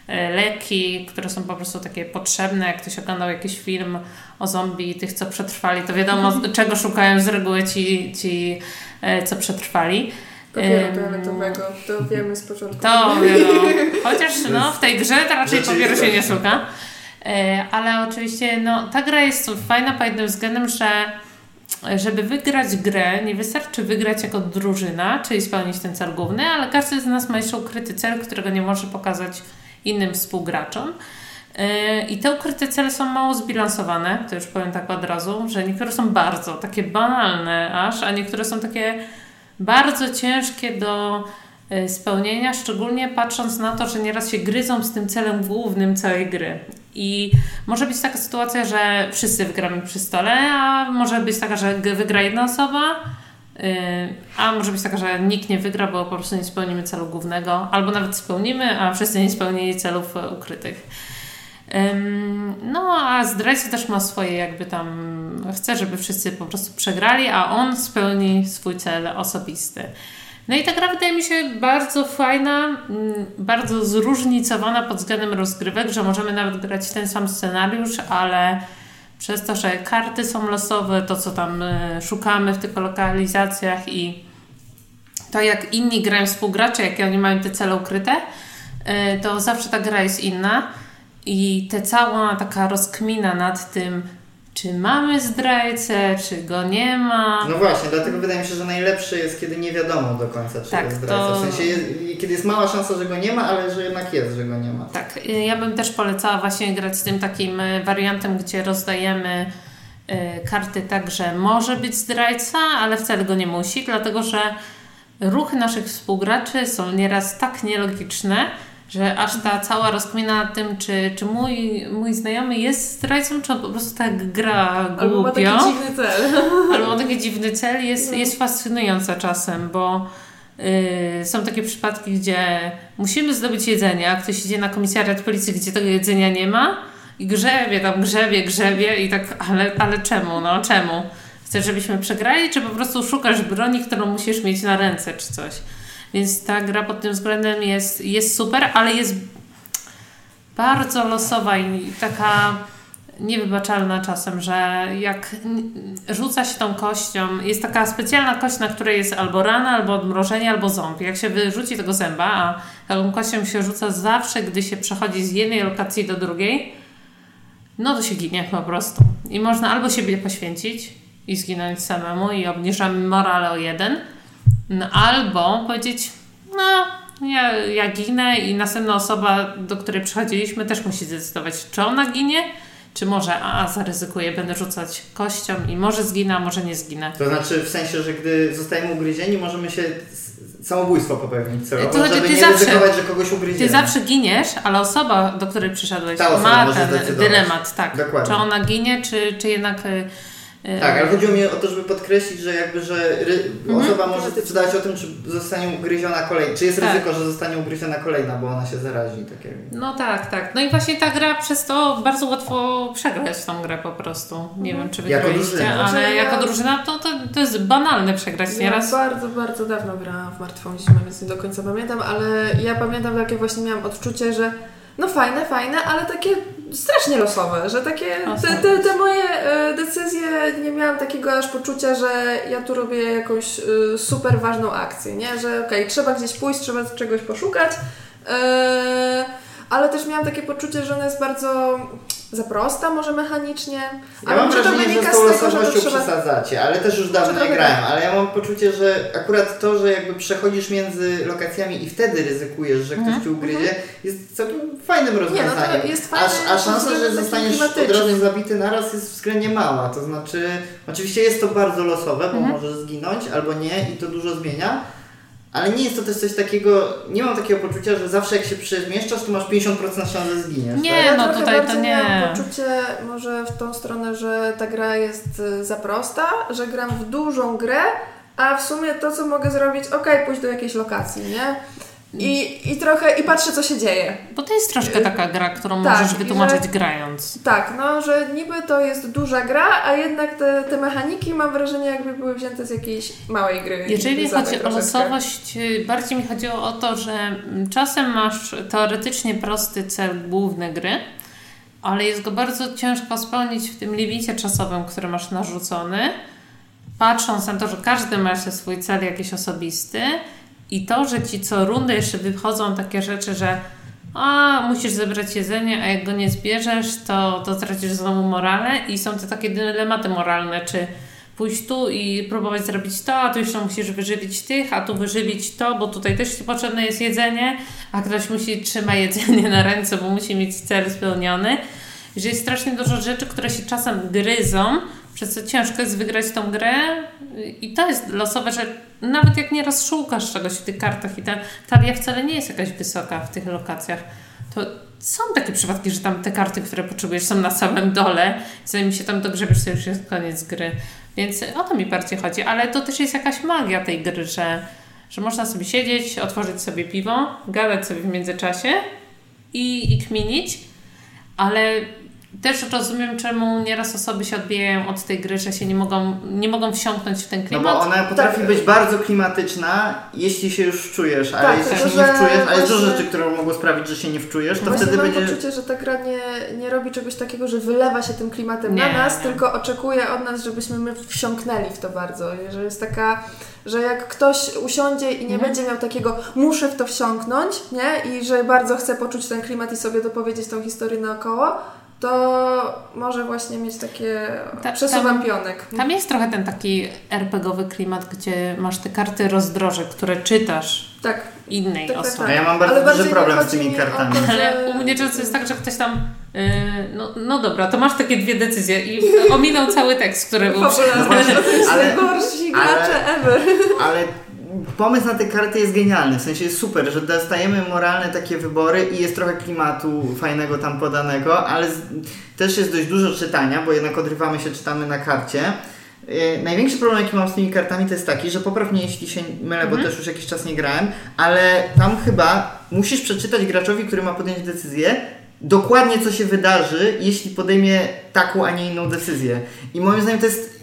leki, które są po prostu takie potrzebne. Jak ktoś oglądał jakiś film o zombie, tych, co przetrwali, to wiadomo, czego szukają z reguły ci, ci e, co przetrwali. Papieru toaletowego, to wiemy z początku. To wiadomo. Chociaż no, w tej grze to raczej papieru się nie szuka. E, ale oczywiście no, ta gra jest fajna pod jednym względem, że żeby wygrać grę, nie wystarczy wygrać jako drużyna, czyli spełnić ten cel główny, ale każdy z nas ma jeszcze ukryty cel, którego nie może pokazać innym współgraczom. E, I te ukryte cele są mało zbilansowane, to już powiem tak od razu, że niektóre są bardzo takie banalne aż, a niektóre są takie bardzo ciężkie do e, spełnienia, szczególnie patrząc na to, że nieraz się gryzą z tym celem głównym całej gry. I może być taka sytuacja, że wszyscy wygramy przy stole, a może być taka, że wygra jedna osoba, y, a może być taka, że nikt nie wygra, bo po prostu nie spełnimy celu głównego, albo nawet spełnimy, a wszyscy nie spełnili celów e, ukrytych. No, a zdrajca też ma swoje, jakby tam chce, żeby wszyscy po prostu przegrali, a on spełni swój cel osobisty. No i ta gra wydaje mi się bardzo fajna, mm, bardzo zróżnicowana pod względem rozgrywek, że możemy nawet grać ten sam scenariusz, ale przez to, że karty są losowe, to co tam e, szukamy w tych lokalizacjach i to jak inni grają współgracze, jakie oni mają te cele ukryte, e, to zawsze ta gra jest inna i te cała taka rozkmina nad tym, czy mamy zdrajcę, czy go nie ma. No właśnie, dlatego wydaje mi się, że najlepszy jest, kiedy nie wiadomo do końca, czy tak, jest zdrajca. To... W sensie, jest, kiedy jest mała szansa, że go nie ma, ale że jednak jest, że go nie ma. Tak, y, ja bym też polecała właśnie grać z tym takim y, wariantem, gdzie rozdajemy y, karty tak, że może być zdrajca, ale wcale go nie musi, dlatego że ruchy naszych współgraczy są nieraz tak nielogiczne, że aż ta cała rozkmina nad tym, czy, czy mój, mój znajomy jest zdrajcą, czy on po prostu tak gra głupio. Albo ma taki dziwny cel. Albo ma taki dziwny cel. Jest, jest fascynująca czasem, bo yy, są takie przypadki, gdzie musimy zdobyć jedzenie, a ktoś idzie na komisariat policji, gdzie tego jedzenia nie ma i grzebie tam, grzebie, grzebie i tak, ale, ale czemu, no czemu? Chcesz, żebyśmy przegrali, czy po prostu szukasz broni, którą musisz mieć na ręce, czy coś? Więc ta gra pod tym względem jest, jest super, ale jest bardzo losowa i taka niewybaczalna czasem, że jak rzuca się tą kością, jest taka specjalna kość, na której jest albo rana, albo odmrożenie, albo ząb. Jak się wyrzuci tego zęba, a taką kością się rzuca zawsze, gdy się przechodzi z jednej lokacji do drugiej, no to się ginie po prostu. I można albo siebie poświęcić i zginąć samemu i obniżamy morale o jeden, no, albo powiedzieć, no, ja, ja ginę i następna osoba, do której przychodziliśmy, też musi zdecydować, czy ona ginie, czy może a, zaryzykuję, będę rzucać kością i może zginę, a może nie zginę. To znaczy w sensie, że gdy zostajemy ugryzieni, możemy się samobójstwo popełnić celowo, to znaczy, żeby ty nie zawsze, ryzykować, że kogoś ugryziemy. Ty zawsze giniesz, ale osoba, do której przyszedłeś, ma ten dylemat, tak. Dokładnie. Czy ona ginie, czy, czy jednak y, tak, ale chodziło mi o to, żeby podkreślić, że jakby, że ry- mhm. osoba może decydać o tym, czy zostanie ugryziona kolejna, czy jest tak. ryzyko, że zostanie ugryziona kolejna, bo ona się zarazi. Tak No tak, tak. No i właśnie ta gra przez to bardzo łatwo przegrać w tą grę po prostu. Nie wiem, czy wygraliście, ale znaczy, ja... jako drużyna to, to, to jest banalne przegrać ja nieraz. bardzo, bardzo dawno grałam w Martwą Zimę, więc nie do końca pamiętam, ale ja pamiętam, jakie właśnie miałam odczucie, że no fajne, fajne, ale takie strasznie losowe, że takie te, te, te, moje e, decyzje nie miałam takiego aż poczucia, że ja tu robię jakąś e, super ważną akcję, nie? Że okej, okay, trzeba gdzieś pójść, trzeba czegoś poszukać, e, ale też miałam takie poczucie, że ona jest bardzo za prosta może mechanicznie. Ja ale mam wrażenie, że z tą losowością trzeba... przesadzacie, ale też już dawno nie grałem, ale ja mam poczucie, że akurat to, że jakby przechodzisz między lokacjami i wtedy ryzykujesz, że ktoś mm. ci ugryzie, mm. jest całkiem fajnym rozwiązaniem. Nie, no jest fajne, a, a szansa, że zostaniesz od razu zabity naraz jest względnie mała. To znaczy, oczywiście jest to bardzo losowe, bo mm. możesz zginąć albo nie i to dużo zmienia, ale nie jest to też coś takiego, nie mam takiego poczucia, że zawsze jak się przemieszczasz, to masz 50% szans, że zginiesz. Nie, tak? no tutaj to nie. Mam poczucie może w tą stronę, że ta gra jest y, za prosta, że gram w dużą grę, a w sumie to, co mogę zrobić, ok, pójść do jakiejś lokacji, nie? I, I trochę, i patrzę co się dzieje. Bo to jest troszkę taka gra, którą Tak, możesz wytłumaczyć że- grając. Tak, no, że niby to jest duża gra, a jednak te, te mechaniki mam wrażenie jakby były wzięte z jakiejś małej gry. Jeżeli chodzi o troszeczkę. losowość, y, bardziej mi chodziło o to, że mm, czasem masz teoretycznie prosty cel główny gry, ale jest go bardzo ciężko spełnić w tym limicie czasowym, który masz narzucony, patrząc na to, że każdy ma swój cel jakiś osobisty i to, że ci co rundę jeszcze wychodzą takie rzeczy, że a musisz zebrać jedzenie, a jak go nie zbierzesz, to, to tracisz znowu morale i są te takie dylematy moralne, czy pójść tu i próbować zrobić to, a tu jeszcze musisz wyżywić tych, a tu wyżywić to, bo tutaj też ci potrzebne jest jedzenie, a ktoś musi trzyma jedzenie na ręce, bo musi mieć cel spełniony. Że jest strasznie dużo rzeczy, które się czasem gryzą, przez co ciężko jest wygrać tą grę. I to jest losowe, że nawet jak nie rozszukasz czegoś w tych kartach i ta talia wcale nie jest jakaś wysoka w tych lokacjach, to są takie przypadki, że tam te karty, które potrzebujesz są na samym dole, zanim się tam dogrzebiesz, to już jest koniec gry. Więc o to mi bardziej chodzi, ale to też jest jakaś magia tej gry, że, że można sobie siedzieć, otworzyć sobie piwo, gadać sobie w międzyczasie i, i kminić, ale też rozumiem, czemu nieraz osoby się odbijają od tej gry, że się nie mogą, nie mogą wsiąknąć w ten No klimat. bo ona potrafi Tak. być bardzo klimatyczna, jeśli się już wczujesz, ale Tak, jeśli się nie wczujesz, ale jest dużo rzeczy, które mogą sprawić, że się nie wczujesz, to Właśnie wtedy mam będzie... poczucie, że ta gra nie, nie robi czegoś takiego, że wylewa się tym klimatem Nie, na nas, nie. tylko oczekuje od nas, żebyśmy my wsiąknęli w to bardzo. Że jest taka, że jak ktoś usiądzie i nie Mhm. będzie miał takiego muszę w to wsiąknąć, nie? I że bardzo chce poczuć ten klimat i sobie dopowiedzieć tą historię naokoło, to może właśnie mieć takie Ta- przesuwam tam- pionek. Tam jest trochę ten taki RPGowy klimat, gdzie masz te karty rozdroże, które czytasz Tak, innej tak, tak, osobie. tak. A ja mam bardzo Ale duży problem z tymi kartami. to, że- Ale u mnie często jest tak, że ktoś tam. Yy, no, no dobra, to masz takie dwie decyzje i ominął cały tekst, który był jest ale- ale- gracze ever. Ale pomysł na te karty jest genialny, w sensie jest super, że dostajemy moralne takie wybory i jest trochę klimatu fajnego tam podanego, ale z, też jest dość dużo czytania, bo jednak odrywamy się, czytamy na karcie. Yy, największy problem, jaki mam z tymi kartami, to jest taki, że poprawnie jeśli się mylę, bo też już jakiś czas nie grałem, ale tam chyba musisz przeczytać graczowi, który ma podjąć decyzję, dokładnie co się wydarzy, jeśli podejmie taką, a nie inną decyzję. I moim zdaniem to jest.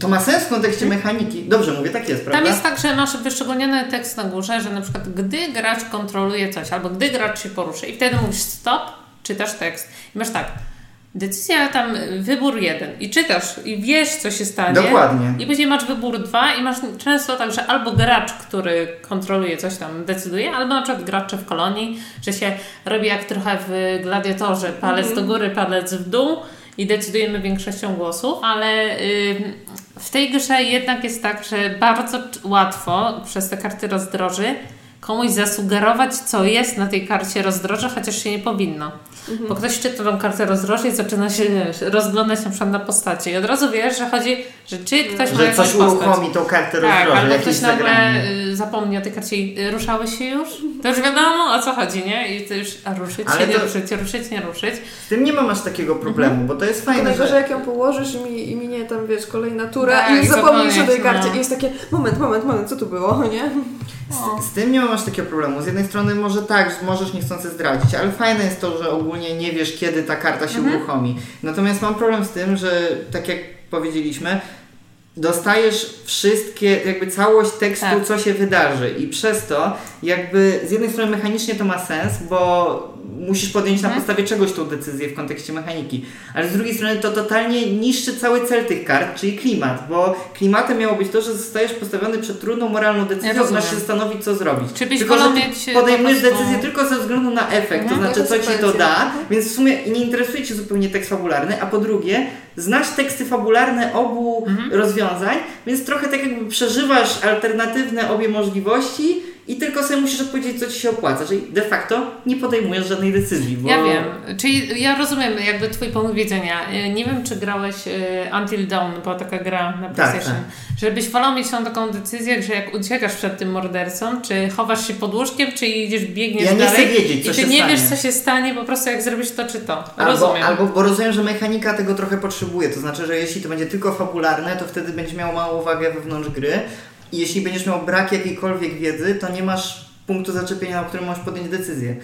To ma sens w kontekście mechaniki. Dobrze mówię, tak jest, prawda? Tam jest tak, że masz wyszczególniony tekst na górze, że na przykład gdy gracz kontroluje coś, albo gdy gracz się poruszy i wtedy mówisz stop, czytasz tekst i masz tak, decyzja tam, wybór jeden i czytasz i wiesz co się stanie. Dokładnie. I później masz wybór dwa i masz często tak, że albo gracz, który kontroluje coś tam, decyduje, albo na przykład gracze w kolonii, że się robi jak trochę w gladiatorze, palec do góry, palec w dół i decydujemy większością głosów, ale w tej grze jednak jest tak, że bardzo łatwo przez te karty rozdroży komuś zasugerować, co jest na tej karcie rozdroża, chociaż się nie powinno. Bo ktoś czyta tą kartę rozdroży i zaczyna się wiesz, rozglądać na przykład na postacie. I od razu wiesz, że chodzi, że czy ktoś ma Że coś uruchomi tą kartę Tak, rozdroży, albo ktoś nagle zagranie. y, zapomni o tej karcie i ruszały się już. To już wiadomo o co chodzi, nie? I to już, a ruszyć Ale się, nie to- ruszyć, ruszyć, nie ruszyć. Z tym nie mam aż takiego problemu, Mhm. bo to jest fajne, najgorzej, że... jak ją położysz i, mi, i minie tam, wiesz, kolejna tura Tak, i już zapomnisz o tej karcie. no. I jest takie, moment, moment, moment, co tu było, nie? O. Z tym nie mam aż takiego problemu. Z jednej strony może tak, że możesz niechcący zdradzić, ale fajne jest to, że ogólnie nie wiesz, kiedy ta karta się Mhm. uruchomi. Natomiast mam problem z tym, że tak jak powiedzieliśmy, dostajesz wszystkie, jakby całość tekstu, Tak. co się wydarzy i przez to jakby z jednej strony mechanicznie to ma sens, bo musisz podjąć na Mhm. podstawie czegoś tą decyzję w kontekście mechaniki, ale z drugiej strony to totalnie niszczy cały cel tych kart, czyli klimat, bo klimatem miało być to, że zostajesz postawiony przed trudną moralną decyzją, rozumiem. masz się zastanowić, co zrobić. Czy byś Tylko, że wolał ty mieć, podejmujesz po decyzję tylko ze względu na efekt, Mhm. to znaczy co ci to da, Mhm. więc w sumie nie interesuje Cię zupełnie tekst fabularny, a po drugie, znasz teksty fabularne obu Mhm. rozwiązań, więc trochę tak jakby przeżywasz alternatywne obie możliwości i tylko sobie musisz odpowiedzieć, co Ci się opłaca, czyli de facto nie podejmujesz żadnej decyzji. Bo... Ja wiem. Czyli ja rozumiem jakby twój punkt widzenia. Y, Nie wiem, czy grałeś y, Until Dawn, była taka gra na PlayStation. Żebyś wolał mieć tą taką decyzję, że jak uciekasz przed tym mordercą, czy chowasz się pod łóżkiem, czy idziesz, biegniesz Ja nie dalej chcę wiedzieć, co i ty się nie stanie. wiesz, co się stanie, po prostu jak zrobisz to czy to. Albo, Rozumiem. albo, bo rozumiem, że mechanika tego trochę potrzebuje, to znaczy, że jeśli to będzie tylko fabularne, to wtedy będzie miało małą wagę wewnątrz gry i jeśli będziesz miał brak jakiejkolwiek wiedzy, to nie masz punktu zaczepienia, o którym możesz podjąć decyzję.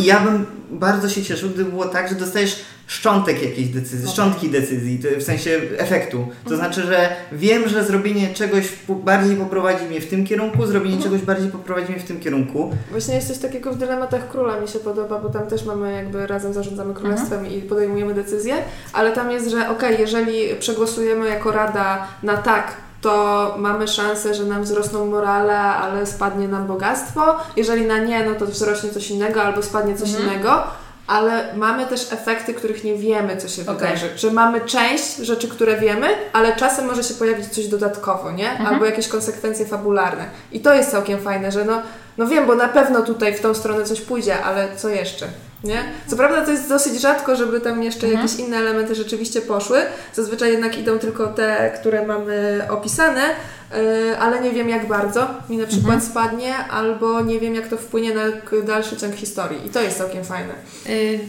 I ja bym bardzo się cieszył, gdyby było tak, że dostajesz szczątek jakiejś decyzji, szczątki decyzji, w sensie efektu. To znaczy, że wiem, że zrobienie czegoś bardziej poprowadzi mnie w tym kierunku, zrobienie czegoś bardziej poprowadzi mnie w tym kierunku. Właśnie jest coś takiego w dylematach króla mi się podoba, bo tam też mamy jakby razem zarządzamy królestwem i podejmujemy decyzje, ale tam jest, że okej, jeżeli przegłosujemy jako rada na tak, to mamy szansę, że nam wzrosną morale, ale spadnie nam bogactwo. Jeżeli na nie, no to wzrośnie coś innego albo spadnie coś innego. Ale mamy też efekty, których nie wiemy, co się Okej. wydarzy. Że mamy część rzeczy, które wiemy, ale czasem może się pojawić coś dodatkowo, nie? Albo jakieś konsekwencje fabularne. I to jest całkiem fajne, że no, no wiem, bo na pewno tutaj w tą stronę coś pójdzie, ale co jeszcze? Nie? Co prawda to jest dosyć rzadko, żeby tam jeszcze jakieś inne elementy rzeczywiście poszły. Zazwyczaj jednak idą tylko te, które mamy opisane, yy, ale nie wiem jak bardzo mi na przykład spadnie, albo nie wiem jak to wpłynie na dalszy ciąg historii. I to jest całkiem fajne. Y,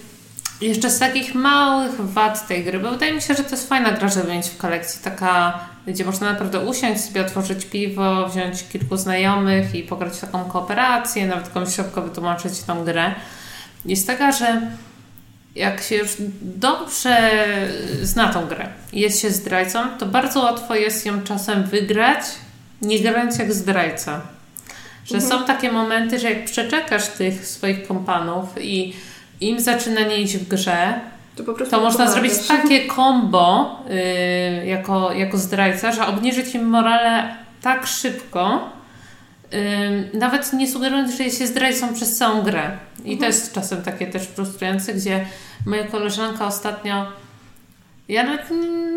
jeszcze z takich małych wad tej gry, bo wydaje mi się, że to jest fajna gra, żeby mieć w kolekcji. Taka, gdzie można naprawdę usiąść, sobie otworzyć piwo, wziąć kilku znajomych i pograć w taką kooperację, nawet komuś szybko wytłumaczyć tą grę. Jest taka, że jak się już dobrze zna tą grę i jest się zdrajcą, to bardzo łatwo jest ją czasem wygrać, nie grając jak zdrajca. Że są takie momenty, że jak przeczekasz tych swoich kompanów i im zaczyna nie iść w grze, To to można pomagasz. zrobić takie combo yy, jako, jako zdrajca, że obniżyć im morale tak szybko, nawet nie sugerując, że się zdrajcą przez całą grę. I to jest czasem takie też frustrujące, gdzie moja koleżanka ostatnio ja nawet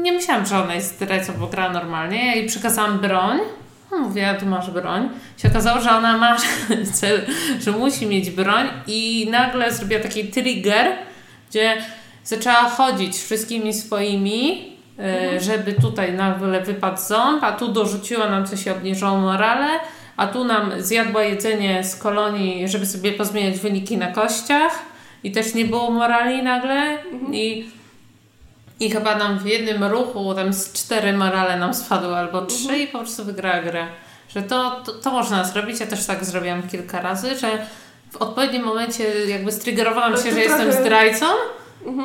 nie myślałam, że ona jest zdrajcą, bo gra normalnie. Ja jej przekazałam broń. Mówię, a tu masz broń. Się okazało, że ona ma cel, że musi mieć broń i nagle zrobiła taki trigger, gdzie zaczęła chodzić wszystkimi swoimi, e, żeby tutaj nagle wypadł ząb, a tu dorzuciła nam coś i obniżyło morale, a tu nam zjadła jedzenie z kolonii, żeby sobie pozmieniać wyniki na kościach. I też nie było morali nagle. I i chyba nam w jednym ruchu tam z cztery morale nam spadły albo trzy i po prostu wygrała grę. Że to, to, to można zrobić. Ja też tak zrobiłam kilka razy, że w odpowiednim momencie jakby strygerowałam Ale się, to że jestem trochę- zdrajcą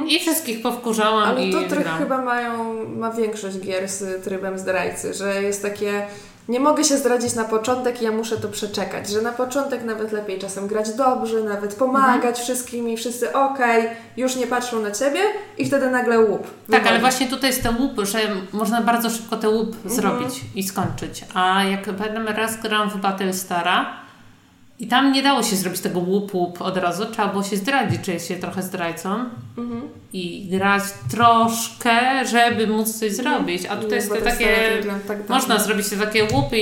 i wszystkich powkurzałam Ale i to trochę chyba mają, ma większość gier z trybem zdrajcy, że jest takie nie mogę się zdradzić na początek i ja muszę to przeczekać, że na początek nawet lepiej czasem grać dobrze, nawet pomagać Mhm. wszystkim i wszyscy okej, już nie patrzą na ciebie i wtedy nagle łup. Tak, ale właśnie tutaj jest ten łup, że można bardzo szybko ten łup zrobić i skończyć. A jak pamiętam, raz grałam w Battlestara i tam nie dało się zrobić tego łup łup od razu, trzeba było się zdradzić, czy jest się trochę zdrajcą. I grać troszkę, żeby móc coś zrobić. A tutaj jest to takie, tak dawno. można zrobić te takie łupy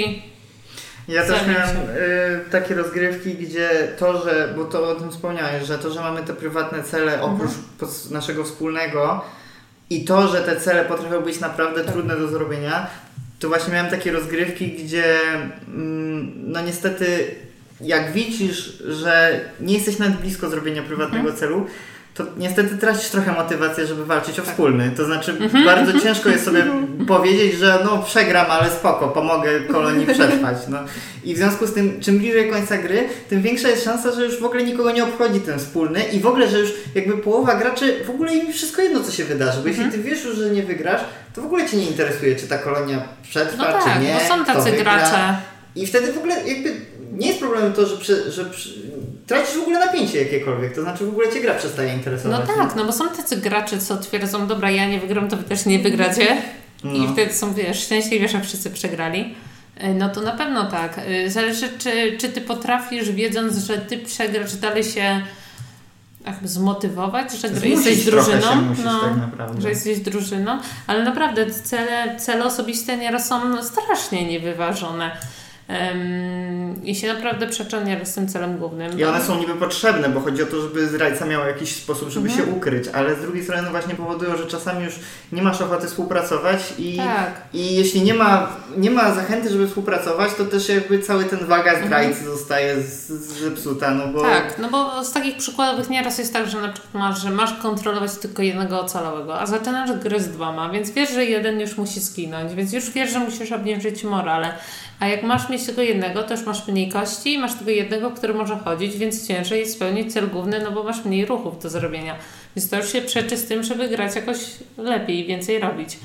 Ja też miałem y, takie rozgrywki, gdzie to, że, bo to o tym wspomniałeś, że to, że mamy te prywatne cele oprócz pos- naszego wspólnego i to, że te cele potrafią być naprawdę trudne do zrobienia, to właśnie miałem takie rozgrywki, gdzie mm, no niestety jak widzisz, że nie jesteś nawet blisko zrobienia prywatnego celu, to niestety tracisz trochę motywację, żeby walczyć o wspólny. To znaczy bardzo ciężko jest sobie powiedzieć, że no przegram, ale spoko, pomogę kolonii przetrwać. No. I w związku z tym, czym bliżej końca gry, tym większa jest szansa, że już w ogóle nikogo nie obchodzi ten wspólny i w ogóle, że już jakby połowa graczy, w ogóle im wszystko jedno, co się wydarzy. Bo jeśli ty wiesz już, że nie wygrasz, to w ogóle cię nie interesuje, czy ta kolonia przetrwa, No tak, czy nie. bo są tacy gracze. I wtedy w ogóle jakby nie jest problemem to, że, przy, że przy, tracisz w ogóle napięcie jakiekolwiek, to znaczy w ogóle cię gra przestaje No interesować. tak, no bo są tacy gracze, co twierdzą, dobra, ja nie wygram, to wy też nie wygracie. I No. wtedy są, wiesz, szczęśliwi, że wszyscy przegrali. Y, No to na pewno tak. Y, Zależy, czy, czy ty potrafisz, wiedząc, że ty przegrasz, dalej się jakby zmotywować, że gry- Zmusić jesteś drużyną. Się musisz, no, tak naprawdę. że jesteś drużyną, ale naprawdę cele, cele osobiste nieraz są strasznie niewyważone. Ym, I się naprawdę przeczą nieraz z tym celem głównym. I one są niby potrzebne, bo chodzi o to, żeby zdrajca miał jakiś sposób, żeby Mhm. się ukryć, ale z drugiej strony no właśnie powodują, że czasami już nie masz ochoty współpracować i, Tak. i jeśli nie ma, nie ma zachęty, żeby współpracować, to też jakby cały ten waga Mhm. zdrajcy zostaje z- z- zepsuta, no bo... Tak, no bo z takich przykładowych nieraz jest tak, że na przykład masz, że masz kontrolować tylko jednego ocalałego, a zaczynasz grę z dwoma, więc wiesz, że jeden już musi zginąć, więc już wiesz, że musisz obniżyć morale. A jak masz mieć tylko jednego, to już masz mniej kości masz tylko jednego, który może chodzić, więc ciężej spełnić cel główny, no bo masz mniej ruchów do zrobienia. Więc to już się przeczy z tym, żeby grać jakoś lepiej i więcej robić.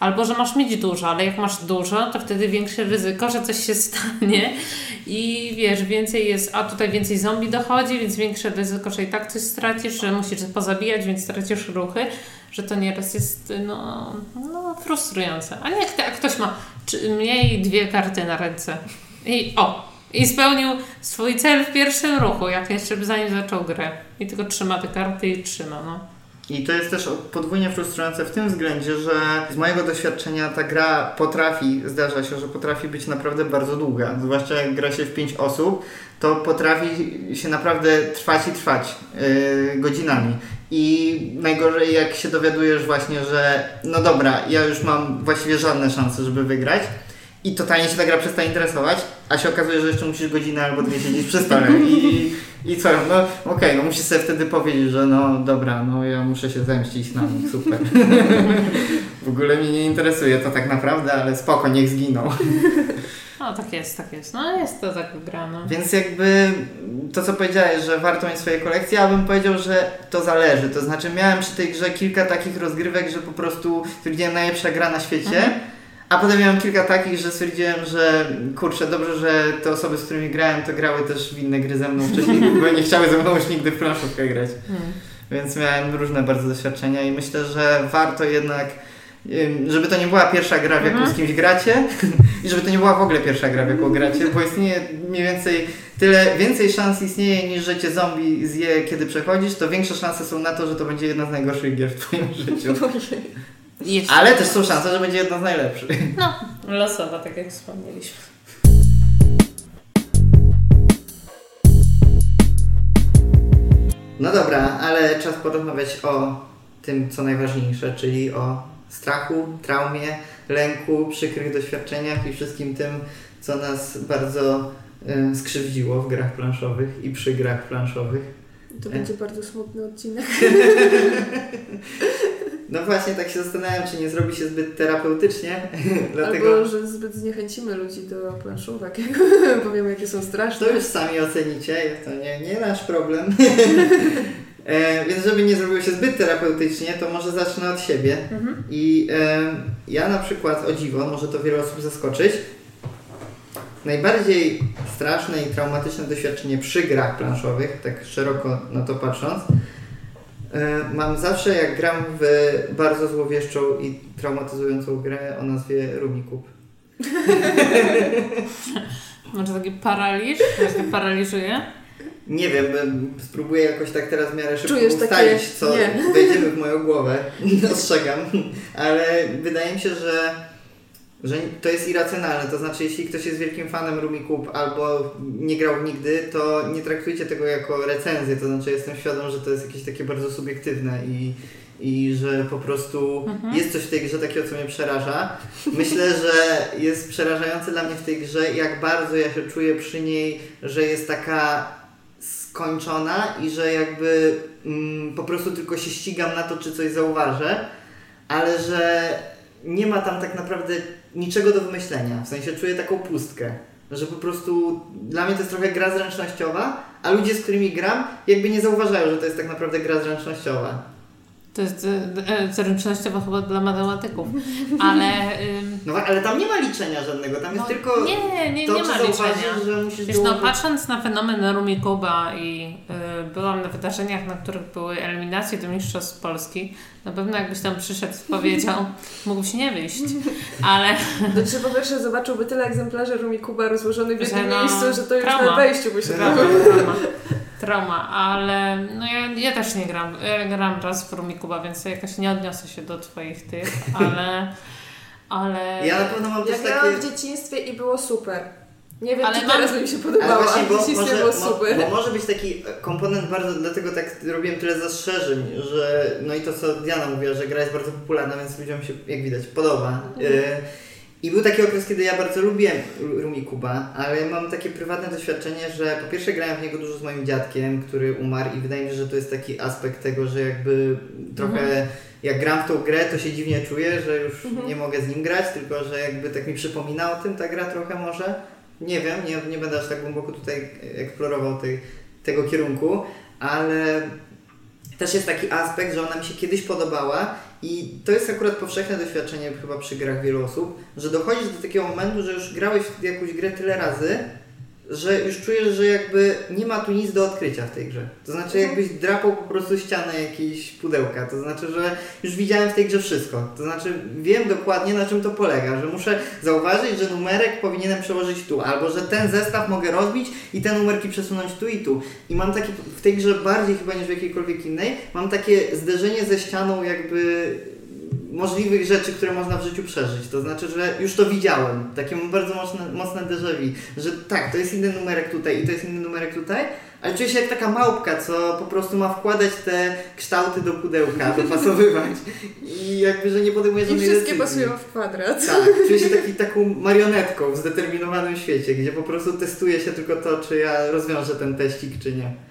Albo, że masz mieć dużo, ale jak masz dużo, to wtedy większe ryzyko, że coś się stanie i wiesz, więcej jest, a tutaj więcej zombie dochodzi, więc większe ryzyko, że i tak coś stracisz, że musisz pozabijać, więc stracisz ruchy, że to nieraz jest no, no frustrujące. A nie jak, jak ktoś ma czy, mniej dwie karty na ręce i o, i spełnił swój cel w pierwszym ruchu, jak jeszcze zanim zaczął grę. I tylko trzyma te karty i trzyma, no. I to jest też podwójnie frustrujące w tym względzie, że z mojego doświadczenia ta gra potrafi, zdarza się, że potrafi być naprawdę bardzo długa. Zwłaszcza jak gra się w 5 osób, to potrafi się naprawdę trwać i trwać yy, godzinami. I najgorzej jak się dowiadujesz właśnie, że no dobra, ja już mam właściwie żadne szanse, żeby wygrać i totalnie się ta gra przestaje interesować, a się okazuje, że jeszcze musisz godzinę albo dwie siedzieć przy stole i, i co, no okej, okay, no musisz sobie wtedy powiedzieć, że no dobra, no ja muszę się zemścić na nich, super. w ogóle mnie nie interesuje to tak naprawdę, ale spoko, niech zginą. No tak jest, tak jest. No jest to tak wygrane. Więc jakby to, co powiedziałeś, że warto mieć swoje kolekcje, ja bym powiedział, że to zależy. To znaczy miałem przy tej grze kilka takich rozgrywek, że po prostu stwierdziłem najlepsza gra na świecie. Mhm a potem miałem kilka takich, że stwierdziłem, że kurczę, dobrze, że te osoby, z którymi grałem, to grały też w inne gry ze mną wcześniej, bo nie chciały ze mną już nigdy w planszówkę grać. Hmm. Więc miałem różne bardzo doświadczenia i myślę, że warto jednak żeby to nie była pierwsza gra, w jaką mhm. z kimś gracie i żeby to nie była w ogóle pierwsza gra, w jaką gracie, bo istnieje mniej więcej tyle, więcej szans istnieje niż że cię zombie zje, kiedy przechodzisz, to większe szanse są na to, że to będzie jedna z najgorszych gier w twoim życiu. Jeszcze Ale też są szanse, że będzie jedna z najlepszych. No, losowa, tak jak wspomnieliśmy. No dobra, ale czas porozmawiać o tym, co najważniejsze, czyli o strachu, traumie, lęku, przykrych doświadczeniach i wszystkim tym, co nas bardzo y, skrzywdziło w grach planszowych i przy grach planszowych. To będzie bardzo smutny odcinek. No właśnie, tak się zastanawiam, czy nie zrobi się zbyt terapeutycznie. dlatego... Albo, że zbyt zniechęcimy ludzi do planszówek, jak powiem, jakie są straszne. To już sami ocenicie, to nie, nie nasz problem. e, więc żeby nie zrobiło się zbyt terapeutycznie, to może zacznę od siebie. Mhm. I e, ja na przykład, o dziwo, może to wiele osób zaskoczyć, najbardziej straszne i traumatyczne doświadczenie przy grach planszowych, tak szeroko na to patrząc, mam zawsze, jak gram w bardzo złowieszczą i traumatyzującą grę o nazwie Rumikub. Może taki paraliż? Właśnie paraliżuje? Nie wiem, spróbuję jakoś tak teraz w miarę szybko Czujesz ustalić, takie... co nie. wejdziemy w moją głowę. Ostrzegam. Ale wydaje mi się, że że to jest irracjonalne. To znaczy, jeśli ktoś jest wielkim fanem Rumikub albo nie grał nigdy, to nie traktujcie tego jako recenzję. To znaczy, jestem świadom, że to jest jakieś takie bardzo subiektywne i, i że po prostu mhm. jest coś w tej grze takiego, co mnie przeraża. Myślę, że jest przerażające dla mnie w tej grze, jak bardzo ja się czuję przy niej, że jest taka skończona i że jakby mm, po prostu tylko się ścigam na to, czy coś zauważę, ale że nie ma tam tak naprawdę niczego do wymyślenia. W sensie czuję taką pustkę. Że po prostu dla mnie to jest trochę gra zręcznościowa, a ludzie, z którymi gram, jakby nie zauważają, że to jest tak naprawdę gra zręcznościowa. To jest e, e, zręcznościowo chyba dla matematyków, ale... No ale tam nie ma liczenia żadnego, tam jest no, tylko nie, nie, to, nie ma liczenia. że musisz Wiesz, no, patrząc na fenomen Rumi Kuba i y, byłam na wydarzeniach, na których były eliminacje do Mistrzostw Polski, na pewno jakbyś tam przyszedł i powiedział, mógłbyś nie wyjść, ale... No, czy po pierwsze zobaczyłby tyle egzemplarzy Rumi Kuba rozłożonych w jednym no, miejscu, że to już trauma. na wejściu by się trauma, trauma trauma, ale no ja, ja też nie gram. Ja gram raz w Rumikuba, więc jakoś nie odniosę się do Twoich tych, ale... ale... Ja na pewno mam ja też grałam takie... w dzieciństwie i było super. Nie wiem, ale czy mam... teraz mi się podobało, ale, właśnie, bo, może, było super. Bo, bo może być taki komponent bardzo, dlatego tak robiłem tyle zastrzeżeń, że no i to co Diana mówiła, że gra jest bardzo popularna, więc ludziom się, jak widać, podoba. Mhm. Y I był taki okres, kiedy ja bardzo lubiłem Rumi Kuba, ale mam takie prywatne doświadczenie, że po pierwsze grałem w niego dużo z moim dziadkiem, który umarł i wydaje mi się, że to jest taki aspekt tego, że jakby trochę mhm. jak gram w tą grę, to się dziwnie czuję, że już mhm. nie mogę z nim grać, tylko że jakby tak mi przypomina o tym ta gra trochę może. Nie wiem, nie, nie będę aż tak głęboko tutaj eksplorował tej, tego kierunku, ale też jest taki aspekt, że ona mi się kiedyś podobała i to jest akurat powszechne doświadczenie chyba przy grach wielu osób, że dochodzisz do takiego momentu, że już grałeś w jakąś grę tyle razy, że już czujesz, że jakby nie ma tu nic do odkrycia w tej grze. To znaczy mhm. jakbyś drapał po prostu ścianę jakiejś pudełka. To znaczy, że już widziałem w tej grze wszystko. To znaczy wiem dokładnie na czym to polega, że muszę zauważyć, że numerek powinienem przełożyć tu, albo że ten zestaw mogę rozbić i te numerki przesunąć tu i tu. I mam takie, w tej grze bardziej chyba niż w jakiejkolwiek innej, mam takie zderzenie ze ścianą jakby możliwych rzeczy, które można w życiu przeżyć. To znaczy, że już to widziałem. Takie bardzo mocne, mocne déjà vu, że tak, to jest inny numerek tutaj i to jest inny numerek tutaj, ale czuję się jak taka małpka, co po prostu ma wkładać te kształty do pudełka, dopasowywać i jakby, że nie podejmuje żadnej I wszystkie decyzji. pasują w kwadrat. Tak, czuję się taki, taką marionetką w zdeterminowanym świecie, gdzie po prostu testuje się tylko to, czy ja rozwiążę ten teścik, czy nie.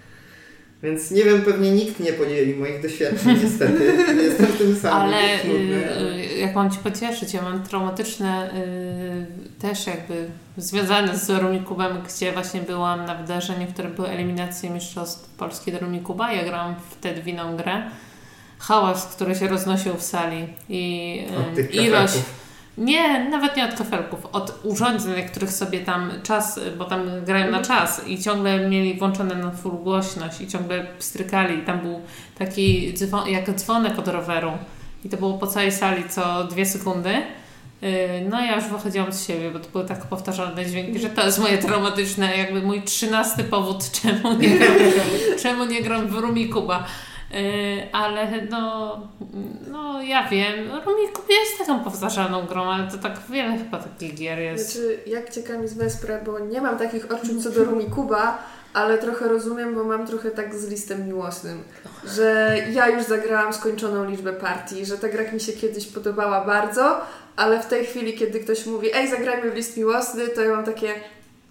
Więc nie wiem, pewnie nikt nie podzieli moich doświadczeń, niestety. Jestem tym samym. Ale y, jak mam Ci pocieszyć, ja mam traumatyczne y, też jakby związane z Rumikubem, gdzie właśnie byłam na wydarzeniu, w którym były eliminacje Mistrzostw Polski do Rumikuba. Ja grałam wtedy w inną grę. Hałas, który się roznosił w sali i y, ilość... Nie, nawet nie od kafelków, od urządzeń, których sobie tam czas, bo tam grają na czas i ciągle mieli włączone na full głośność i ciągle strykali. Tam był taki dzwon, jak dzwonek od roweru i to było po całej sali co dwie sekundy. Y, no ja już wychodziłam z siebie, bo to były tak powtarzalne dźwięki, że to jest moje traumatyczne, jakby mój trzynasty powód, czemu nie gram, czemu nie gram w Rumi Kuba. Yy, ale no, no ja wiem, Rumik jest taką powtarzalną grą, ale to tak wiele chyba takich gier jest. Znaczy, jak ciekam z Wesprę, bo nie mam takich odczuć co do Rumikuba, ale trochę rozumiem, bo mam trochę tak z listem miłosnym, że ja już zagrałam skończoną liczbę partii, że ta gra mi się kiedyś podobała bardzo, ale w tej chwili, kiedy ktoś mówi, ej, zagrajmy w list miłosny, to ja mam takie,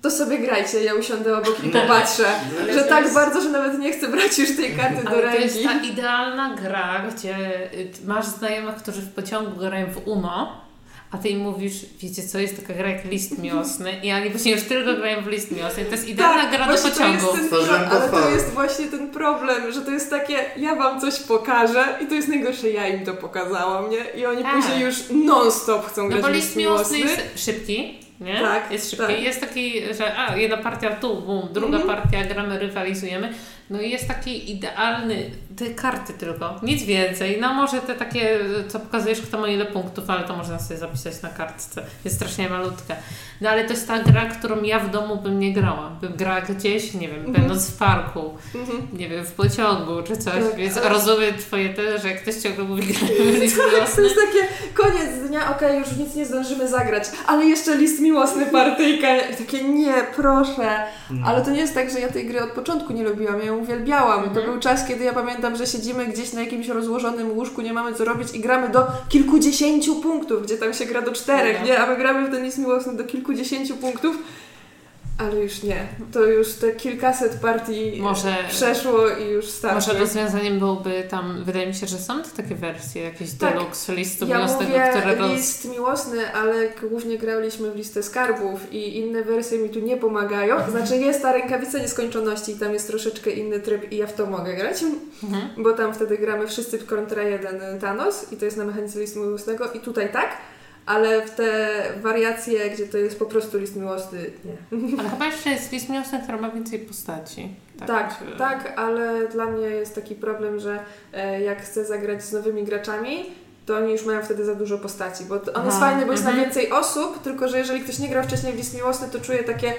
to sobie grajcie, ja usiądę obok i popatrzę, no, że tak jest... bardzo, że nawet nie chcę brać już tej karty do ręki. to jest ta idealna gra, gdzie y, masz znajomych, którzy w pociągu grają w UNO, a ty im mówisz, wiecie co, jest taka gra jak list miłosny i oni właśnie już tylko grają w list miłosny. To jest idealna tak, gra do pociągu. To ten, ale to jest właśnie ten problem, że to jest takie, ja wam coś pokażę i to jest najgorsze, ja im to pokazałam, nie? I oni tak. później już non-stop chcą no grać bo list miłosny. jest szybki, nie? Tak, jest szybki. Tak. Jest taki, że a, jedna partia tu, bum, druga mhm. partia, gramy, rywalizujemy. No i jest taki idealny, te karty tylko, nic więcej. No może te takie, co pokazujesz, kto ma ile punktów, ale to można sobie zapisać na kartce. Jest strasznie malutka. No ale to jest ta gra, którą ja w domu bym nie grała. Bym grała gdzieś, nie wiem, mhm. będąc w parku, mhm. nie wiem, w pociągu czy coś. Tak, Więc ale... rozumiem Twoje te, że jak ktoś ciągle mówi gramy list tak, To jest takie koniec dnia, okej, okay, już nic nie zdążymy zagrać, ale jeszcze list miłosny partyjka. I takie nie, proszę. No. Ale to nie jest tak, że ja tej gry od początku nie lubiłam. Ja uwielbiałam. Mhm. To był czas, kiedy ja pamiętam, że siedzimy gdzieś na jakimś rozłożonym łóżku, nie mamy co robić i gramy do kilkudziesięciu punktów, gdzie tam się gra do czterech, no. nie? A my gramy w tenis miłosny do kilkudziesięciu punktów. Ale już nie. To już te kilkaset partii może, przeszło i już starczy. Może rozwiązaniem byłoby tam, wydaje mi się, że są takie wersje, jakieś tak. deluxe listu ja miłosnego, mówię które list miłosny, ale głównie graliśmy w listę skarbów i inne wersje mi tu nie pomagają. Znaczy jest ta rękawica nieskończoności i tam jest troszeczkę inny tryb i ja w to mogę grać, mhm. bo tam wtedy gramy wszyscy w kontra jeden Thanos i to jest na mechanice listu miłosnego i tutaj tak ale w te wariacje, gdzie to jest po prostu list miłosny, nie. Ale chyba jeszcze jest list miłosny, który ma więcej postaci. Tak, tak, tak, ale dla mnie jest taki problem, że e, jak chcę zagrać z nowymi graczami, to oni już mają wtedy za dużo postaci, bo on jest fajny, bo jest na mhm. więcej osób, tylko że jeżeli ktoś nie grał wcześniej w list miłosny, to czuje takie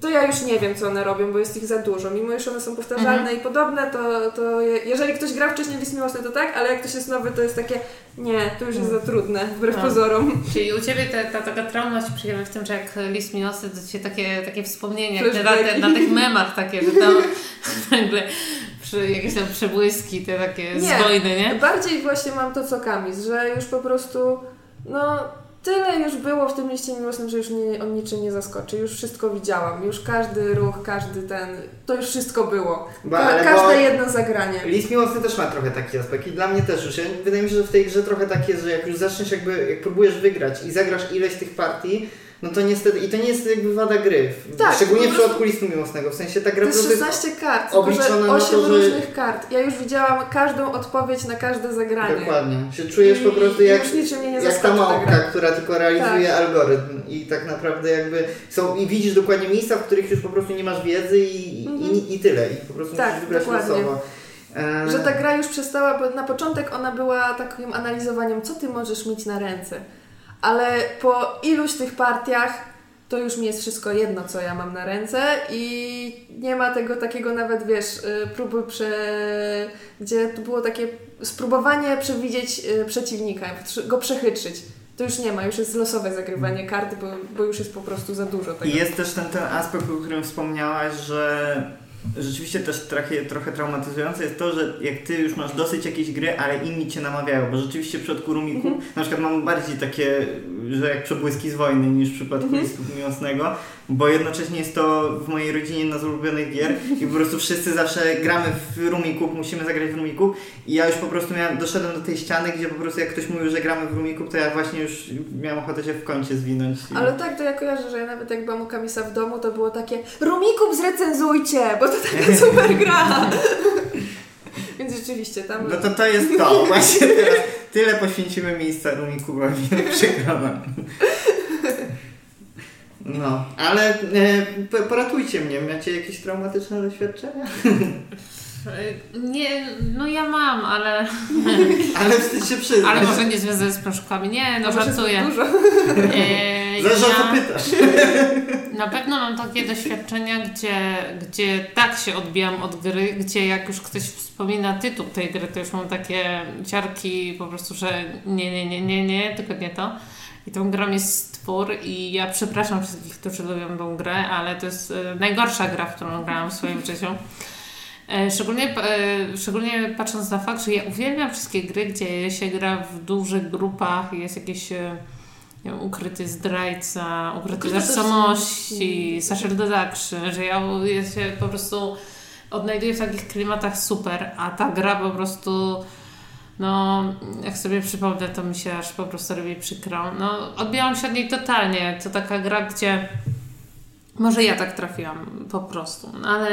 to ja już nie wiem, co one robią, bo jest ich za dużo. Mimo, że one są powtarzalne mhm. i podobne, to, to jeżeli ktoś gra wcześniej w list miłosny, to tak, ale jak ktoś jest nowy, to jest takie, nie, to już jest za mhm. trudne, wbrew no. pozorom. Czyli u Ciebie ta, ta taka trauma się w tym, że jak list miłosny, to Ci takie, takie wspomnienia, jak na, te, na tych memach takie, że tam nagle przy, jakieś tam przebłyski, te takie nie, z wojny, nie? bardziej właśnie mam to co Kamis, że już po prostu, no tyle już było w tym liście miłosnym, że już mnie on niczym nie zaskoczy. Już wszystko widziałam. Już każdy ruch, każdy ten. To już wszystko było. Bo- Ka- każde jedno zagranie. List miłosny też ma trochę taki aspekt i dla mnie też już. Ja- Wydaje mi się, że w tej grze trochę tak jest, że jak już zaczniesz jakby, jak próbujesz wygrać i zagrasz ileś tych partii, no to niestety, i to nie jest jakby wada gry. Tak, Szczególnie po w przypadku listu miłosnego. W sensie ta To gra po jest prostu jest 16 kart, tylko że obliczona na 8 to, że- różnych kart. Ja już widziałam każdą odpowiedź na każde zagranie. Dokładnie. Się czujesz po I prostu jak, już niczym mnie nie jak ta ta małpka, gra. która tylko realizuje algorytm i tak naprawdę jakby są i widzisz dokładnie miejsca, w których już po prostu nie masz wiedzy i, Mhm. i, i tyle. I po prostu Tak, musisz wybrać dokładnie. losowo. E, Że ta gra już przestała, bo na początek ona była takim analizowaniem, co ty możesz mieć na ręce. Ale po iluś tych partiach to już mi jest wszystko jedno, co ja mam na ręce i nie ma tego takiego nawet, wiesz, y, próby, prze... gdzie to było takie spróbowanie przewidzieć y, przeciwnika, go przechytrzyć. To już nie ma, już jest losowe zagrywanie karty, bo, bo już jest po prostu za dużo tego. I jest też ten, ten aspekt, o którym wspomniałaś, że rzeczywiście też trochę, trochę traumatyzujące jest to, że jak ty już masz dosyć jakiejś gry, ale inni cię namawiają, bo rzeczywiście w przypadku Rumiku Mhm. na przykład mam bardziej takie, że jak przebłyski z wojny niż w przypadku Mhm. listów miłosnego, bo jednocześnie jest to w mojej rodzinie jedna z ulubionych gier i po prostu wszyscy zawsze gramy w Rumiku, musimy zagrać w Rumiku i ja już po prostu miałem, doszedłem do tej ściany, gdzie po prostu jak ktoś mówił, że gramy w Rumiku, to ja właśnie już miałem ochotę się w kącie zwinąć. I... Ale tak, to ja kojarzę, że ja nawet jak byłam u Kamisa w domu, to było takie Rumikub zrecenzujcie, bo to taka super gra. Więc rzeczywiście tam... No to to jest to. Właśnie teraz tyle poświęcimy miejsca Rumikubowi. Przykro nam. No, ale e, po- poratujcie mnie. Macie jakieś traumatyczne doświadczenia? Nie, no ja mam, ale, Ale wstyd się przyznać. ale może nie związane z proszkami. Nie, no żartuję. Dużo. E, Zależy o co ja pytasz. na pewno mam takie doświadczenia, gdzie, gdzie tak się odbijam od gry, gdzie jak już ktoś wspomina tytuł tej gry, to już mam takie ciarki po prostu, że nie, nie, nie, nie, nie, tylko nie to. I tą grą jest stwór i ja przepraszam wszystkich, którzy lubią tą grę, ale to jest e, najgorsza gra, w którą grałam w swoim życiu. E, Szczególnie, e, szczególnie patrząc na fakt, że ja uwielbiam wszystkie gry, gdzie się gra w dużych grupach i jest jakiś e, nie wiem, ukryty zdrajca, ukryty tożsamości, social deduction, że ja, ja się po prostu odnajduję w takich klimatach super, a ta gra po prostu no, jak sobie przypomnę, to mi się aż po prostu robi przykro. No, odbijałam się od niej totalnie. To taka gra, gdzie może ja tak trafiłam po prostu, no, ale,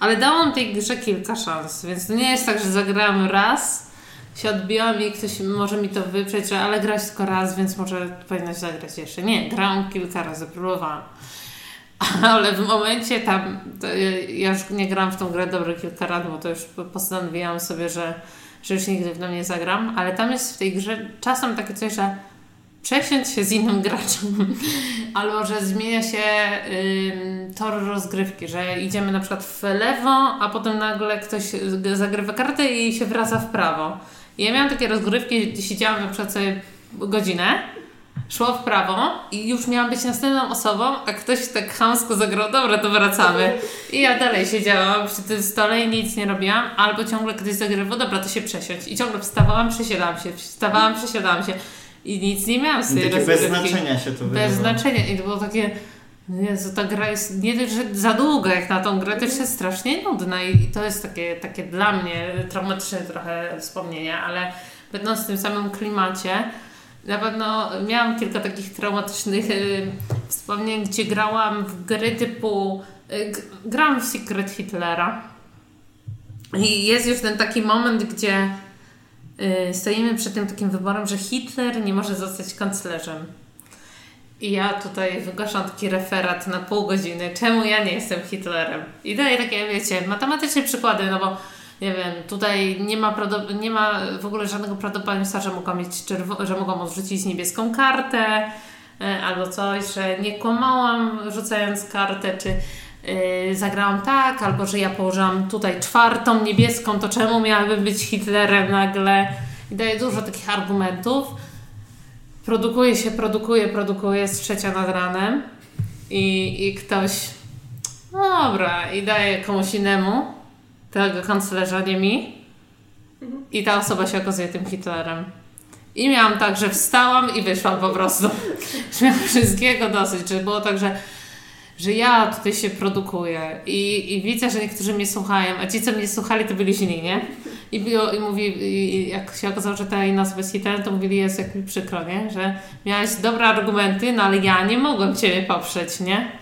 ale dałam tej grze kilka szans, więc to nie jest tak, że zagrałam raz, się odbiłam i ktoś może mi to wyprzeć, że ale grać tylko raz, więc może powinnaś zagrać jeszcze. Nie, grałam kilka razy, próbowałam. Ale w momencie tam, ja- już nie grałam w tą grę dobre kilka lat, bo to już postanowiłam sobie, że, że już nigdy w nią nie zagram, ale tam jest w tej grze czasem takie coś, że przesiąść się z innym graczem, albo że zmienia się ym, tor rozgrywki, że idziemy na przykład w lewo, a potem nagle ktoś zagrywa kartę i się wraca w prawo. I ja miałam takie rozgrywki, siedziałam na przykład sobie godzinę, szło w prawo i już miałam być następną osobą, a ktoś tak chamsko zagrał, dobra, to wracamy. I ja dalej siedziałam przy tym stole i nic nie robiłam, albo ciągle ktoś zagrywał, dobra, to się przesiąść. I ciągle wstawałam, przesiadałam się, wstawałam, przesiadałam się. I nic nie miałam z tej Takie bez znaczenia się to Bez wydawało. znaczenia. I to było takie, Jezu, ta gra jest nie że za długa jak na tą grę, też jest strasznie nudna i to jest takie, takie dla mnie traumatyczne trochę wspomnienia, ale będąc w tym samym klimacie, na pewno miałam kilka takich traumatycznych y, wspomnień, gdzie grałam w gry typu, y, grałam w Secret Hitlera i jest już ten taki moment, gdzie y, stoimy przed tym takim wyborem, że Hitler nie może zostać kanclerzem. I ja tutaj wygłaszam taki referat na pół godziny, czemu ja nie jestem Hitlerem. I daję takie, wiecie, matematyczne przykłady, no bo nie wiem, tutaj nie ma, nie ma w ogóle żadnego prawdopodobieństwa, że mogą mieć że mogą odrzucić niebieską kartę, e, albo coś, że nie kłamałam rzucając kartę, czy yy, zagrałam tak, albo że ja położyłam tutaj czwartą niebieską, to czemu miałabym być Hitlerem nagle? I daję dużo takich argumentów. Produkuje się, produkuje, produkuje, jest trzecia nad ranem i, i ktoś, no dobra, i daje komuś innemu tego kanclerza, nie mi. I ta osoba się okazuje tym Hitlerem. I miałam tak, że wstałam i wyszłam po prostu. Miałam wszystkiego dosyć, że było tak, że że ja tutaj się produkuję i, i widzę, że niektórzy mnie słuchają, a ci, co mnie słuchali, to byli źli, nie? I, było, i mówi, i jak się okazało, że ta inna osoba jest hitem, to mówili, jest jak mi przykro, nie? Że miałeś dobre argumenty, no ale ja nie mogłem Ciebie poprzeć, nie?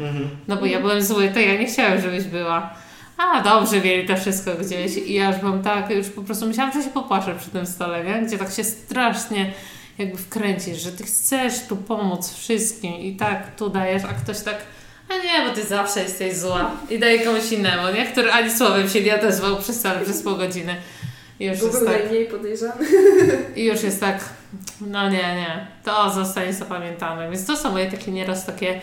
No bo ja byłem zły, to ja nie chciałem, żebyś była. A, dobrze, mieli to wszystko gdzieś. I ja już byłam tak, już po prostu myślałam, że się popłaczę przy tym stole, nie? Gdzie tak się strasznie jakby wkręcisz, że Ty chcesz tu pomóc wszystkim i tak tu dajesz, a ktoś tak a nie, bo ty zawsze jesteś zła. I daje komuś innemu, nie? Który ani słowem się nie odezwał przez cały, przez pół godziny. I już jest tak, najmniej podejrzany. i już jest tak, no nie, nie, to zostanie zapamiętane. Więc to są moje takie nieraz takie,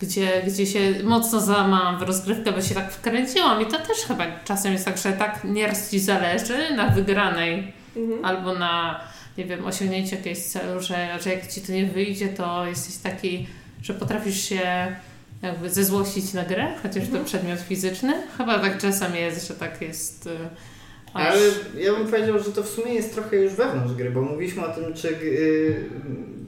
gdzie, gdzie się mocno załamałam w rozgrywkę, bo się tak wkręciłam i to też chyba czasem jest tak, że tak nieraz Ci zależy na wygranej Mhm. albo na, nie wiem, osiągnięciu jakiegoś celu, że, że jak Ci to nie wyjdzie, to jesteś taki, że potrafisz się jakby zezłościć na grę, chociaż to przedmiot fizyczny. Chyba tak czasem jest, że tak jest. y, Aż... Ale ja bym powiedział, że to w sumie jest trochę już wewnątrz gry, bo mówiliśmy o tym, czy yy,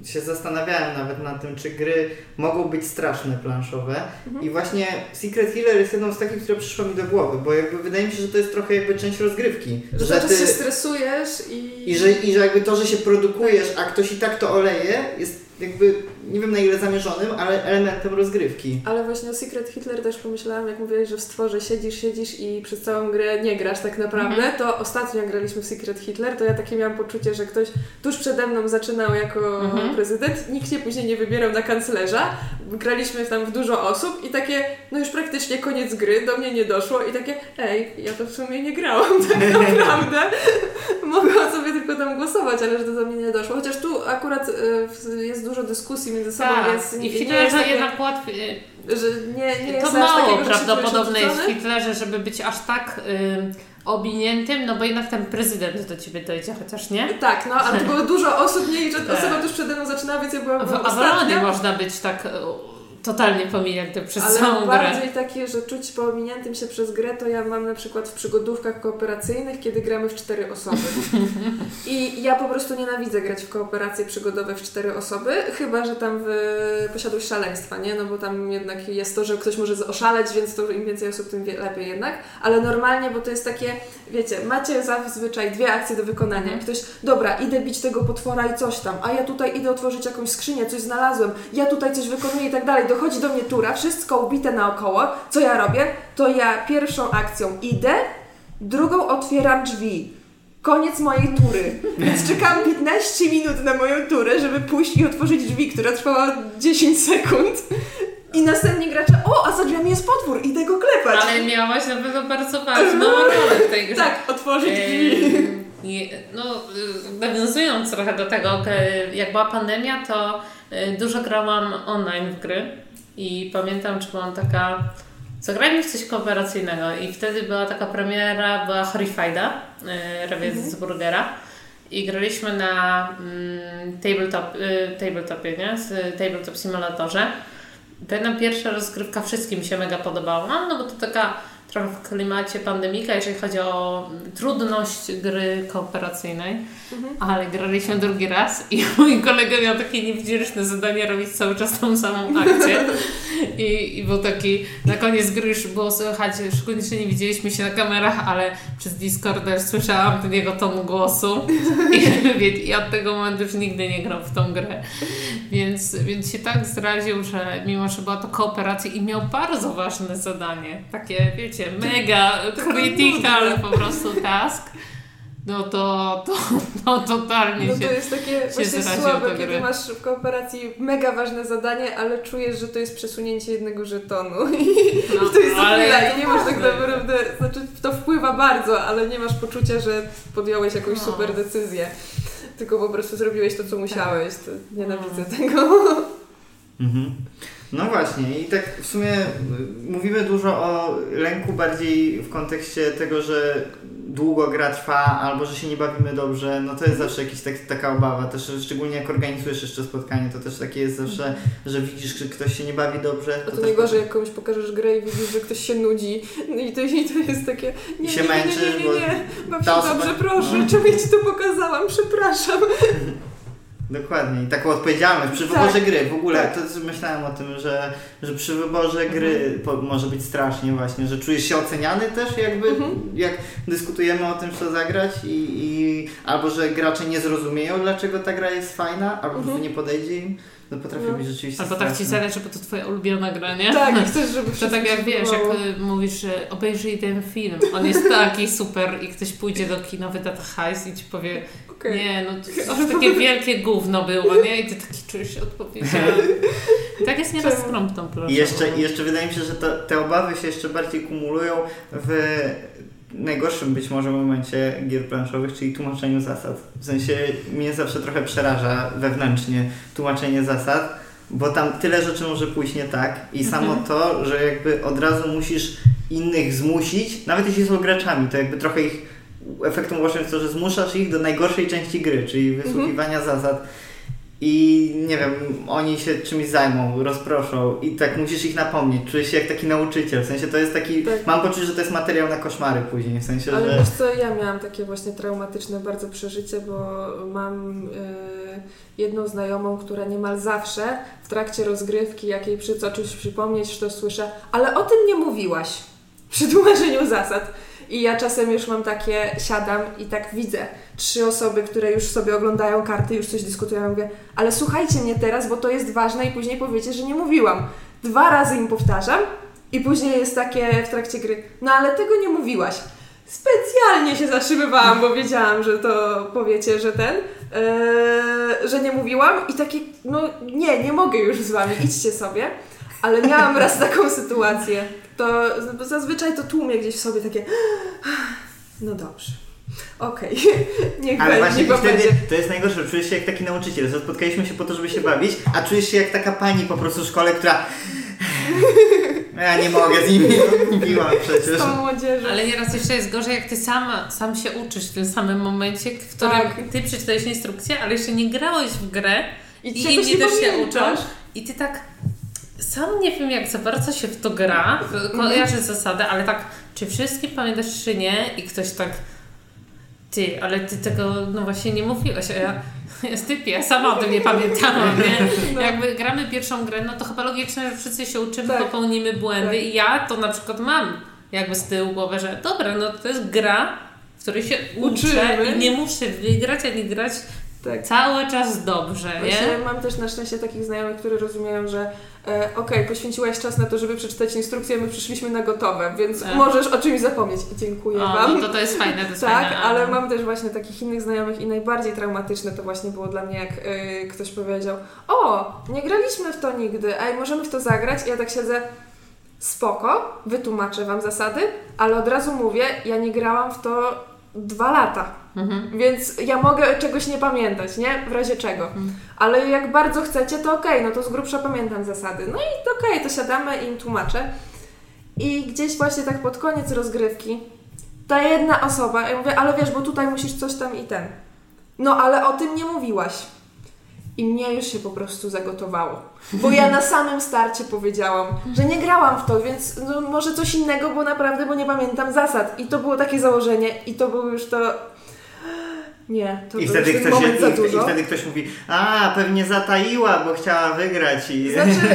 się zastanawiałem nawet nad tym, czy gry mogą być straszne planszowe. Mhm. I właśnie Secret Healer jest jedną z takich, które przyszło mi do głowy, bo jakby wydaje mi się, że to jest trochę jakby część rozgrywki. Że cały czas się stresujesz i... i, że, I że jakby to, że się produkujesz, a ktoś i tak to oleje, jest jakby, nie wiem na ile zamierzonym, ale elementem rozgrywki. Ale właśnie o Secret Hitler też pomyślałam, jak mówiłeś, że w stworze siedzisz, siedzisz i przez całą grę nie grasz tak naprawdę, Mhm. to ostatnio jak graliśmy w Secret Hitler, to ja takie miałam poczucie, że ktoś tuż przede mną zaczynał jako Mhm. prezydent, nikt się później nie wybierał na kanclerza, graliśmy tam w dużo osób i takie, no już praktycznie koniec gry, do mnie nie doszło i takie, ej, ja to w sumie nie grałam tak naprawdę, mogłam sobie tylko tam głosować, ale że to do mnie nie doszło, chociaż tu akurat y, jest dużo dyskusji między sobą, tak. więc I w nie jest Hitlerze takie, jednak łatwiej. że nie, nie jest To mało takiego, prawdopodobne jest w. Hitlerze, żeby być aż tak y, obiniętym, no bo jednak ten prezydent do ciebie dojdzie, chociaż nie. Tak, no, ale to było dużo osób, nie, i że Tak. osoba tuż przede mną zaczynała, więc ja byłam W byłam Avalonie ostatnia. można być tak y, totalnie pominięty przez Ale całą grę. bardziej takie, że czuć po ominiętym się przez grę, to ja mam na przykład w przygodówkach kooperacyjnych, kiedy gramy w cztery osoby. I ja po prostu nienawidzę grać w kooperacje przygodowe w cztery osoby, chyba, że tam w posiadłość szaleństwa, nie? No bo tam jednak jest to, że ktoś może oszaleć, więc to im więcej osób, tym lepiej jednak. Ale normalnie, bo to jest takie, wiecie, macie zazwyczaj dwie akcje do wykonania. Mhm. Ktoś, dobra, idę bić tego potwora i coś tam, a ja tutaj idę otworzyć jakąś skrzynię, coś znalazłem, ja tutaj coś wykonuję i tak dalej. Dochodzi do mnie tura, wszystko ubite naokoło. Co ja robię? To ja pierwszą akcją idę, drugą otwieram drzwi. Koniec mojej tury. Więc czekałam 15 minut na moją turę, żeby pójść i otworzyć drzwi, która trwała 10 sekund. I następnie gracze, o, a za drzwiami jest potwór, idę go klepać. Ale miałaś na pewno bardzo ważną rolę w tej grze. Tak, otworzyć drzwi. No, y, nawiązując trochę do tego, jak była pandemia, to dużo grałam online w gry i pamiętam, czy byłam taka, zagrajmy w coś kooperacyjnego i wtedy była taka premiera, była Horrifieda, e, Ravensburgera i graliśmy na mm, tabletop, y, tabletopie, nie? Z tabletop simulatorze. Pamiętam pierwsza rozgrywka wszystkim mi się mega podobała, no bo to taka trochę w klimacie pandemika, jeżeli chodzi o trudność gry kooperacyjnej, ale graliśmy drugi raz i mój kolega miał takie niewdzięczne zadanie robić cały czas tą samą akcję. I, i był taki, na koniec gry już było słychać, szczególnie, że nie widzieliśmy się na kamerach, ale przez Discorda słyszałam ten jego ton głosu. I, i od tego momentu już nigdy nie grał w tą grę. Więc, więc się tak zraził, że mimo, że była to kooperacja i miał bardzo ważne zadanie, takie wiecie, mega critical po prostu task, no to, to, to totalnie No się... to jest takie właśnie słabe, kiedy masz w kooperacji mega ważne zadanie, ale czujesz, że to jest przesunięcie jednego żetonu. No, I to jest chwilę i nie masz tak naprawdę, znaczy to wpływa bardzo, ale nie masz poczucia, że podjąłeś jakąś No. super decyzję. Tylko po prostu zrobiłeś to, co musiałeś. To nienawidzę No. tego. Mhm. No właśnie, i tak w sumie y, mówimy dużo o lęku bardziej w kontekście tego, że długo gra trwa albo że się nie bawimy dobrze, no to jest zawsze jakaś tak, taka obawa, też szczególnie jak organizujesz jeszcze spotkanie, to też takie jest zawsze, że widzisz, że ktoś się nie bawi dobrze. A to nie gorzej, jak komuś pokażesz grę i widzisz, że ktoś się nudzi. No i to, i to jest takie. Nie, I się nie, nie, męczysz, nie, nie, nie, nie. Baw się dobrze, proszę, no. czemu ja ci to pokazałam? Przepraszam. Dokładnie. I taką odpowiedzialność przy Tak. wyborze gry. W ogóle Tak. to myślałem o tym, że, że przy wyborze gry Mhm. po, może być strasznie właśnie, że czujesz się oceniany też jakby, Mhm. jak dyskutujemy o tym, co zagrać i, i albo, że gracze nie zrozumieją, dlaczego ta gra jest fajna, albo Mhm. nie podejdzie im. To potrafi No. być rzeczywiście Albo tak ci zależy, bo to twoja ulubiona gra, nie? Tak, chcesz, żeby To tak jak wiesz, jak podobało. y, mówisz, że obejrzyj ten film, on jest taki super i ktoś pójdzie do kina, wyda to hajs i ci powie, Okej. nie, no to już takie wielkie gówno było, nie? I ty taki czujesz się odpowiedzialny. Tak jest nieraz z promptą I jeszcze, I jeszcze wydaje mi się, że to, te obawy się jeszcze bardziej kumulują w najgorszym być może momencie gier planszowych, czyli tłumaczeniu zasad. W sensie mnie zawsze trochę przeraża wewnętrznie tłumaczenie zasad, bo tam tyle rzeczy może pójść nie tak i samo Mhm. to, że jakby od razu musisz innych zmusić, nawet jeśli są graczami, to jakby trochę ich efektem ubocznym jest to, że zmuszasz ich do najgorszej części gry, czyli wysłuchiwania zasad. I nie wiem, oni się czymś zajmą, rozproszą i tak musisz ich napomnieć. Czujesz się jak taki nauczyciel. W sensie to jest taki. Tak. Mam poczucie, że to jest materiał na koszmary później. W sensie, Ale że. wiesz co, ja miałam takie właśnie traumatyczne bardzo przeżycie, bo mam y, jedną znajomą, która niemal zawsze w trakcie rozgrywki, jak jej przy co czymś przypomnieć, to słyszę, ale o tym nie mówiłaś przy tłumaczeniu zasad. I ja czasem już mam takie, siadam i tak widzę trzy osoby, które już sobie oglądają karty, już coś dyskutują, mówię, ale słuchajcie mnie teraz, bo to jest ważne i później powiecie, że nie mówiłam. Dwa razy im powtarzam i później jest takie w trakcie gry, no ale tego nie mówiłaś. Specjalnie się zatrzymywałam, bo wiedziałam, że to powiecie, że ten, eee, że nie mówiłam i takie, no nie, nie mogę już z wami, idźcie sobie. Ale miałam raz taką sytuację. To zazwyczaj to tłumię gdzieś w sobie takie, no dobrze. Okej, niech Ale będzie, właśnie niech wtedy będzie. to jest najgorsze, czujesz się jak taki nauczyciel, że spotkaliśmy się po to, żeby się bawić, a czujesz się jak taka pani po prostu w szkole, która ja nie mogę z nimi, mówiłam przecież. Z tą młodzieżą. Ale nieraz jeszcze jest gorzej, jak ty sama, sam się uczysz w tym samym momencie, w którym Tak. ty przeczytałeś instrukcję, ale jeszcze nie grałeś w grę I i inni nie też się uczą i ty tak sam nie wiem jak za bardzo się w to gra, Mhm. kojarzy zasadę, ale tak czy wszystkim pamiętasz czy nie i ktoś tak ty, ale ty tego no właśnie nie mówiłeś, a ja typie, ja sama o tym nie pamiętałam, nie? No. Jakby gramy pierwszą grę, no to chyba logiczne, że wszyscy się uczymy, Tak. popełnimy błędy Tak. i ja to na przykład mam jakby z tyłu głowy, że dobra, no to jest gra, w której się uczę Uczymy. i nie muszę wygrać, ani grać Tak. cały czas dobrze, Właśnie nie? mam też na szczęście takich znajomych, którzy rozumieją, że e, okej, poświęciłaś czas na to, żeby przeczytać instrukcję, my przyszliśmy na gotowe, więc Tak. możesz o czymś zapomnieć. Dziękuję O, Wam. no to to jest fajne, to jest Tak, fajne. ale mam też właśnie takich innych znajomych i najbardziej traumatyczne to właśnie było dla mnie, jak y, ktoś powiedział o, nie graliśmy w to nigdy, ej, możemy w to zagrać? I ja tak siedzę, spoko, wytłumaczę Wam zasady, ale od razu mówię, ja nie grałam w to dwa lata, Mhm. więc ja mogę czegoś nie pamiętać, nie? W razie czego. Mhm. Ale jak bardzo chcecie, to okej, no to z grubsza pamiętam zasady. No i to okej, to siadamy i im tłumaczę. I gdzieś właśnie tak pod koniec rozgrywki ta jedna osoba, ja mówię, ale wiesz, bo tutaj musisz coś tam i ten. No ale o tym nie mówiłaś. I mnie już się po prostu zagotowało. Bo ja na samym starcie powiedziałam, że nie grałam w to, więc no, może coś innego, bo naprawdę, bo nie pamiętam zasad. I to było takie założenie i to było już to... Nie, to I był wtedy, ktoś, moment za i, I dużo. wtedy ktoś mówi, a pewnie zataiła, bo chciała wygrać i... Znaczy,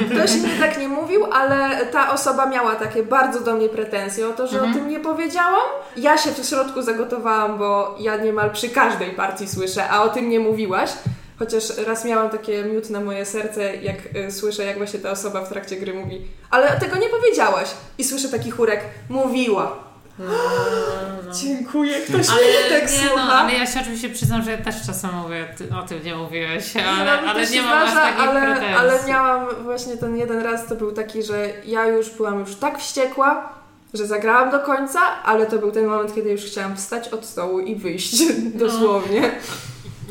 y, ktoś mi tak nie mówił, ale ta osoba miała takie bardzo do mnie pretensje o to, że Mhm. o tym nie powiedziałam. Ja się w środku zagotowałam, bo ja niemal przy każdej partii słyszę, a o tym nie mówiłaś. Chociaż raz miałam takie miód na moje serce, jak y, słyszę, jak właśnie ta osoba w trakcie gry mówi, ale tego nie powiedziałaś. I słyszę taki chórek, mówiła. No, no. Dziękuję, ktoś Ale mnie tak nie, no, słucha. ale ja się oczywiście przyznam, że ja też czasem mówię, ty o tym nie mówiłeś, Nie, ale, no, mi ale nie mam aż zdarza, takich ale, pretensji. ale miałam właśnie ten jeden raz, to był taki, że ja już byłam już tak wściekła, że zagrałam do końca, ale to był ten moment, kiedy już chciałam wstać od stołu i wyjść dosłownie. No,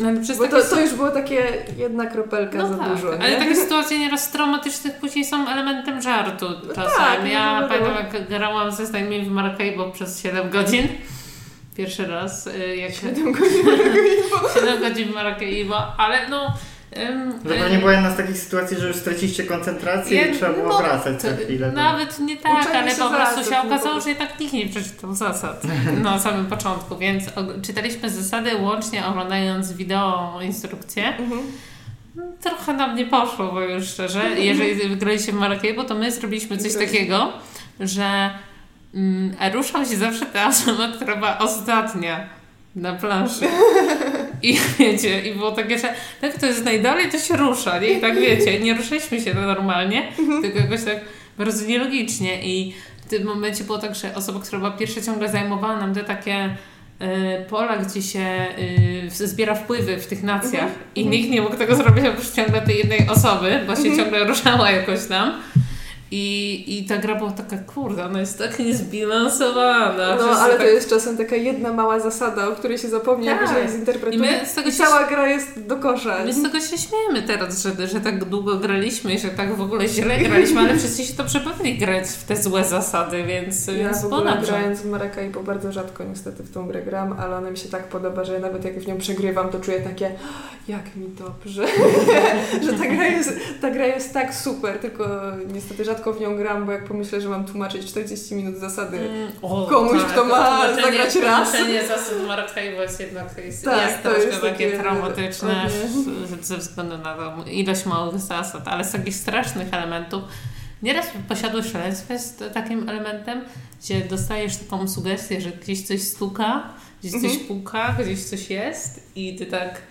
ale przez Bo to, to już było takie jedna kropelka No za tak, dużo. ale nie? takie sytuacje nieraz traumatycznych później są elementem żartu czasem. tak, no ja wiadomo. pamiętam jak grałam ze znajomymi w Maracaibo przez 7 godzin. Pierwszy raz, y, jak 7 Siedem godzin godzin w Maracaibo, ale no To pewnie była jedna z takich sytuacji, że już straciliście koncentrację Ja- i trzeba było no, wracać co chwilę. Nawet nie tak, Uczenie ale po prostu się nie okazało, że jednak nikt nie przeczytał zasad na samym początku, więc czytaliśmy zasady łącznie oglądając wideo instrukcję. Mhm. Trochę nam nie poszło, bo już szczerze, jeżeli wygraliście w Marrakeszu, to my zrobiliśmy coś Wygraliśmy. takiego, że mm, ruszał się zawsze ta osoba, która była ostatnia na planszy. I wiecie, i było takie, że tak kto jest najdalej, to się rusza, nie? I tak wiecie, nie ruszaliśmy się normalnie, tylko jakoś tak bardzo nielogicznie. I w tym momencie było tak, że osoba, która była pierwsza ciągle zajmowała nam te takie y, pola, gdzie się w- zbiera wpływy w tych nacjach. I nikt nie mógł tego zrobić oprócz ciągle tej jednej osoby, bo się ciągle ruszała jakoś tam. I, I ta gra była taka, kurde, ona jest tak niezbilansowana. No, ale tak to jest czasem taka jedna mała zasada, o której się zapomni, Tak. jak źle I zinterpretuje. my z tego I się cała gra jest do kosza. My z tego się śmiejemy teraz, że, że tak długo graliśmy i że tak w ogóle źle graliśmy, ale wszyscy się to przepewni grać w te złe zasady, więc, Ja więc w ogóle ponadto. grając w Maracaibo bardzo rzadko niestety w tą grę gram, ale ona mi się tak podoba, że nawet jak w nią przegrywam, to czuję takie jak mi dobrze, że ta gra, jest, ta gra jest tak super, tylko niestety rzadko w nią gram, bo jak pomyślę, że mam tłumaczyć 40 minut zasady, Mm, o, Komuś, kto ma zagrać raz. Tłumaczenie zasad Maracaibo jest jednak jest, Tak, jest to troszkę jest takie takie- traumatyczne o z- ze względu na tą ilość małych zasad, ale z takich strasznych elementów Nieraz posiadłość szaleństwa jest takim elementem, gdzie dostajesz taką sugestię, że gdzieś coś stuka, gdzieś coś Mhm. puka, gdzieś coś jest i ty tak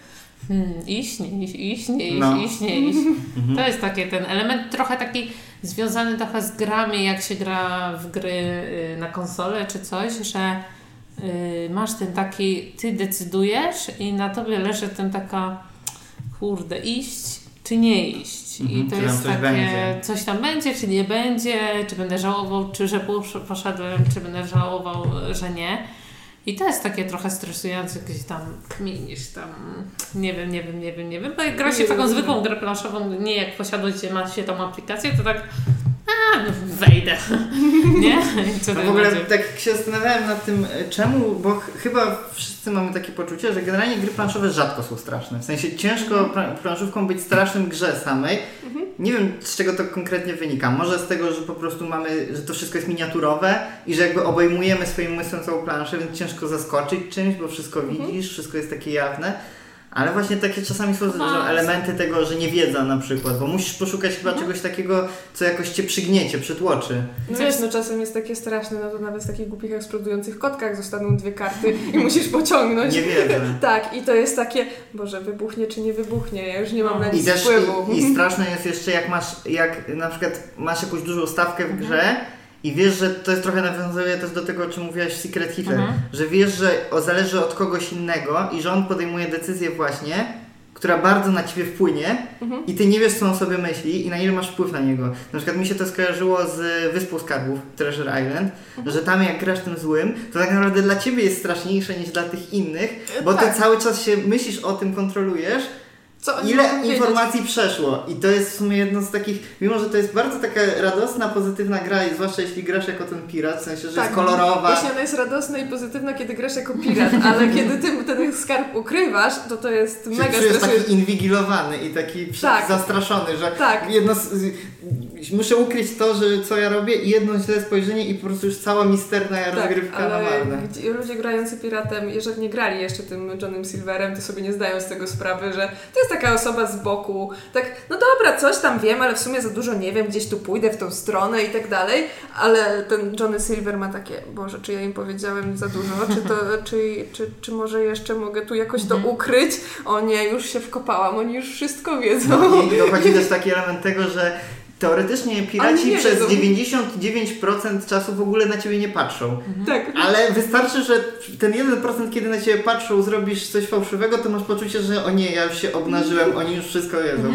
hmm, iść, nie iść, iść, nie iść, No. iść, nie iść. Mhm. To jest taki ten element trochę taki związany trochę z grami, jak się gra w gry y, na konsolę czy coś, że y, masz ten taki, ty decydujesz i na tobie leży ten taka kurde, iść czy nie iść. I Mhm, to czy tam jest coś takie, będzie. coś tam będzie, czy nie będzie, czy będę żałował, czy że posz- poszedłem, czy będę żałował, że nie. I to jest takie trochę stresujące, gdzieś tam kminisz tam, nie wiem, nie wiem, nie wiem, nie wiem, bo jak gra się taką zwykłą grę planszową, nie jak ma się tą aplikację, to tak a, no wejdę, nie? No w ogóle będzie? tak się zastanawiałem nad tym, e, czemu, bo ch- chyba wszyscy mamy takie poczucie, że generalnie gry planszowe rzadko są straszne. W sensie ciężko pra- planszówką być strasznym grze samej. Nie wiem z czego to konkretnie wynika. Może z tego, że po prostu mamy, że to wszystko jest miniaturowe i że jakby obejmujemy swoim umysłem całą planszę, więc ciężko zaskoczyć czymś, bo wszystko widzisz, wszystko jest takie jawne. Ale właśnie takie czasami są elementy tego, że nie wiedza na przykład, bo musisz poszukać chyba czegoś takiego, co jakoś cię przygniecie, przytłoczy. No wiesz, no czasem jest takie straszne, no to nawet w takich głupich eksplodujących kotkach zostaną dwie karty i musisz pociągnąć. Nie wiedzę. Tak, i to jest takie, Boże, wybuchnie czy nie wybuchnie, ja już nie mam na I nic też wpływu. i, i straszne jest jeszcze jak masz, jak na przykład masz jakąś dużą stawkę w grze i wiesz, że to jest trochę nawiązuje też do tego, o czym mówiłaś w Secret Hitler, Mhm. że wiesz, że zależy od kogoś innego i że on podejmuje decyzję właśnie, która bardzo na ciebie wpłynie Mhm. i ty nie wiesz, co on sobie myśli i na ile masz wpływ na niego. Na przykład mi się to skojarzyło z Wyspą Skarbów, Treasure Island, Mhm. że tam jak grasz tym złym, to tak naprawdę dla ciebie jest straszniejsze niż dla tych innych, bo Tak. ty cały czas się myślisz o tym, kontrolujesz Ile informacji przeszło i to jest w sumie jedno z takich, mimo że to jest bardzo taka radosna, pozytywna gra i zwłaszcza jeśli grasz jako ten pirat, w sensie, że jest kolorowa. Tak, Właśnie ona jest radosna i pozytywna, kiedy grasz jako pirat, ale kiedy ty ten skarb ukrywasz, to to jest mega czujesz stresujące. taki inwigilowany i taki Tak. zastraszony, że Tak. jedno z, muszę ukryć to, że co ja robię i jedno źle spojrzenie i po prostu już cała misterna rozgrywka tak, na ale marne. gdzie- ludzie grający piratem, jeżeli nie grali jeszcze tym Johnem Silverem, to sobie nie zdają z tego sprawy, że to jest taka osoba z boku, tak, no dobra, coś tam wiem, ale w sumie za dużo nie wiem, gdzieś tu pójdę w tą stronę i tak dalej, ale ten Johnny Silver ma takie, Boże, czy ja im powiedziałem za dużo, czy to, czy, czy, czy może jeszcze mogę tu jakoś to Mhm. ukryć? O nie, już się wkopałam, oni już wszystko wiedzą. No i dochodzi też taki element tego, że teoretycznie piraci nie przez wiedzą. 99% czasu w ogóle na ciebie nie patrzą. Tak. Ale wystarczy, że ten 1% kiedy na ciebie patrzą, zrobisz coś fałszywego, to masz poczucie, że o nie, ja już się obnażyłem, oni już wszystko wiedzą.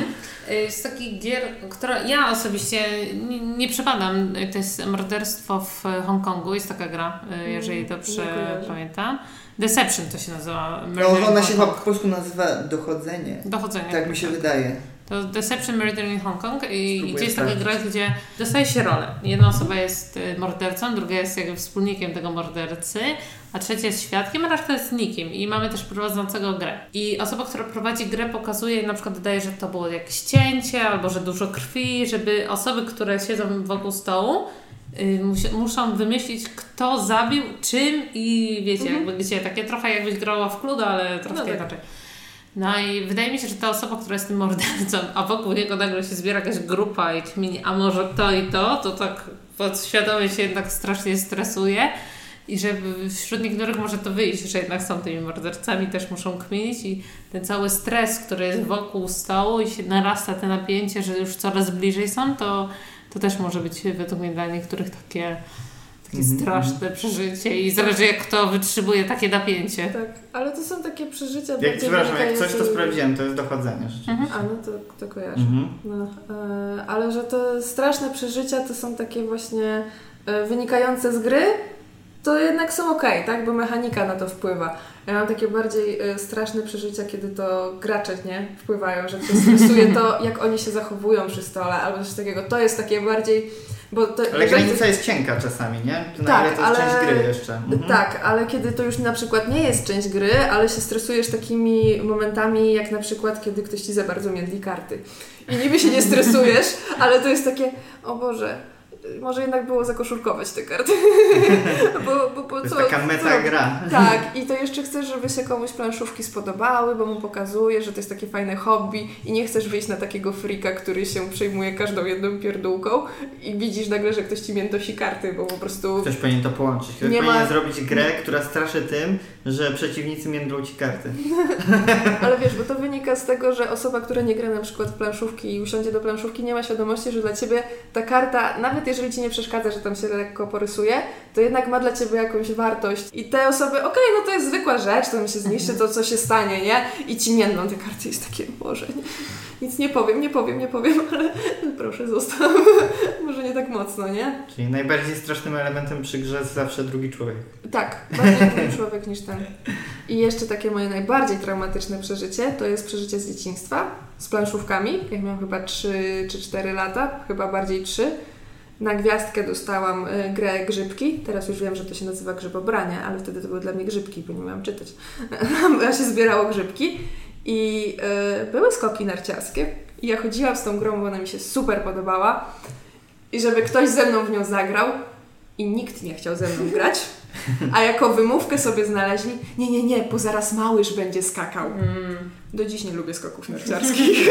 Y, Z takich gier, która ja osobiście nie, nie przepadam, y, to jest Morderstwo w Hongkongu, jest taka gra, y, jeżeli dobrze kojarzę. pamiętam. Deception to się nazywa. No, ona się chyba po polsku nazywa dochodzenie. Dochodzenie. Tak mi się wydaje. To Deception Murder in Hong Kong i Spróbuję gdzie jest taka gra, gdzie dostaje się rolę. Jedna osoba jest y, mordercą, druga jest jakby wspólnikiem tego mordercy, a trzecia jest świadkiem, a reszta jest nikim. I mamy też prowadzącego grę. I osoba, która prowadzi grę pokazuje, na przykład dodaje, że to było jakieś cięcie, albo że dużo krwi, żeby osoby, które siedzą wokół stołu, y, muszą wymyślić, kto zabił, czym i wiecie, jakby gdzie. Takie trochę jakbyś grała w Cluedo, ale troszkę No tak. inaczej. No i wydaje mi się, że ta osoba, która jest tym mordercą, a wokół niego nagle się zbiera jakaś grupa i kmini, a może to i to, to tak podświadomie się jednak strasznie stresuje. I że wśród niektórych może to wyjść, że jednak są tymi mordercami, też muszą kminić. I ten cały stres, który jest wokół stołu i się narasta te napięcie, że już coraz bliżej są, to, to też może być według mnie dla niektórych takie, takie Mhm, straszne przeżycie i zależy jak kto wytrzymuje takie napięcie. Tak, ale to są takie przeżycia Jak, bardziej przepraszam, jak coś to sprawdziłem, to jest dochodzenie rzeczywiście. Mhm. A, no to, to kojarzę. Mhm. No, e, ale że te straszne przeżycia to są takie właśnie e, wynikające z gry, to jednak są ok, tak? Bo mechanika na to wpływa. Ja mam takie bardziej e, straszne przeżycia, kiedy to gracze nie wpływają, że cię stresuje to, jak oni się zachowują przy stole albo coś takiego. To jest takie bardziej. Bo to, Ale granica jest cienka czasami, nie? To na Tak, ile to jest ale- część gry jeszcze. Mhm. Tak, ale kiedy to już na przykład nie jest część gry, ale się stresujesz takimi momentami, jak na przykład kiedy ktoś ci za bardzo międli karty. I niby się nie stresujesz, ale to jest takie, o Boże, może jednak było zakoszulkować te karty. bo, bo, bo To jest co, taka meta gra. Tak, i to jeszcze chcesz, żeby się komuś planszówki spodobały, bo mu pokazuje, że to jest takie fajne hobby i nie chcesz wyjść na takiego frika, który się przejmuje każdą jedną pierdółką i widzisz nagle, że ktoś ci miętosi karty, bo po prostu... Ktoś powinien to połączyć. Ktoś Nie powinien ma- zrobić grę, która straszy tym, że przeciwnicy międlą ci karty. Ale wiesz, bo to wynika z tego, że osoba, która nie gra na przykład w planszówki i usiądzie do planszówki, nie ma świadomości, że dla ciebie ta karta, nawet jeżeli ci nie przeszkadza, że tam się lekko porysuje, to jednak ma dla ciebie jakąś wartość. I te osoby, okej, no to jest zwykła rzecz, to mi się zniszczy, to co się stanie, nie? I ci międlą te karty jest takie, Boże, nie, nic nie powiem, nie powiem, nie powiem, ale proszę zostaw. Może nie tak mocno, nie? Czyli najbardziej strasznym elementem przy grze jest zawsze drugi człowiek. Tak, bardziej ten człowiek niż ten. I jeszcze takie moje najbardziej traumatyczne przeżycie to jest przeżycie z dzieciństwa z planszówkami. Jak miałam chyba 3 czy 4 lata, chyba bardziej 3. Na gwiazdkę dostałam y, grę Grzybki. Teraz już wiem, że to się nazywa Grzybobranie, ale wtedy to były dla mnie grzybki, bo nie miałam czytać. A się zbierało grzybki i y, były skoki narciarskie. I ja chodziłam z tą grą, bo ona mi się super podobała. I żeby ktoś ze mną w nią zagrał i nikt nie chciał ze mną grać. A jako wymówkę sobie znaleźli, nie, nie, nie, bo zaraz małyż będzie skakał. Mm. Do dziś nie lubię skoków narciarskich.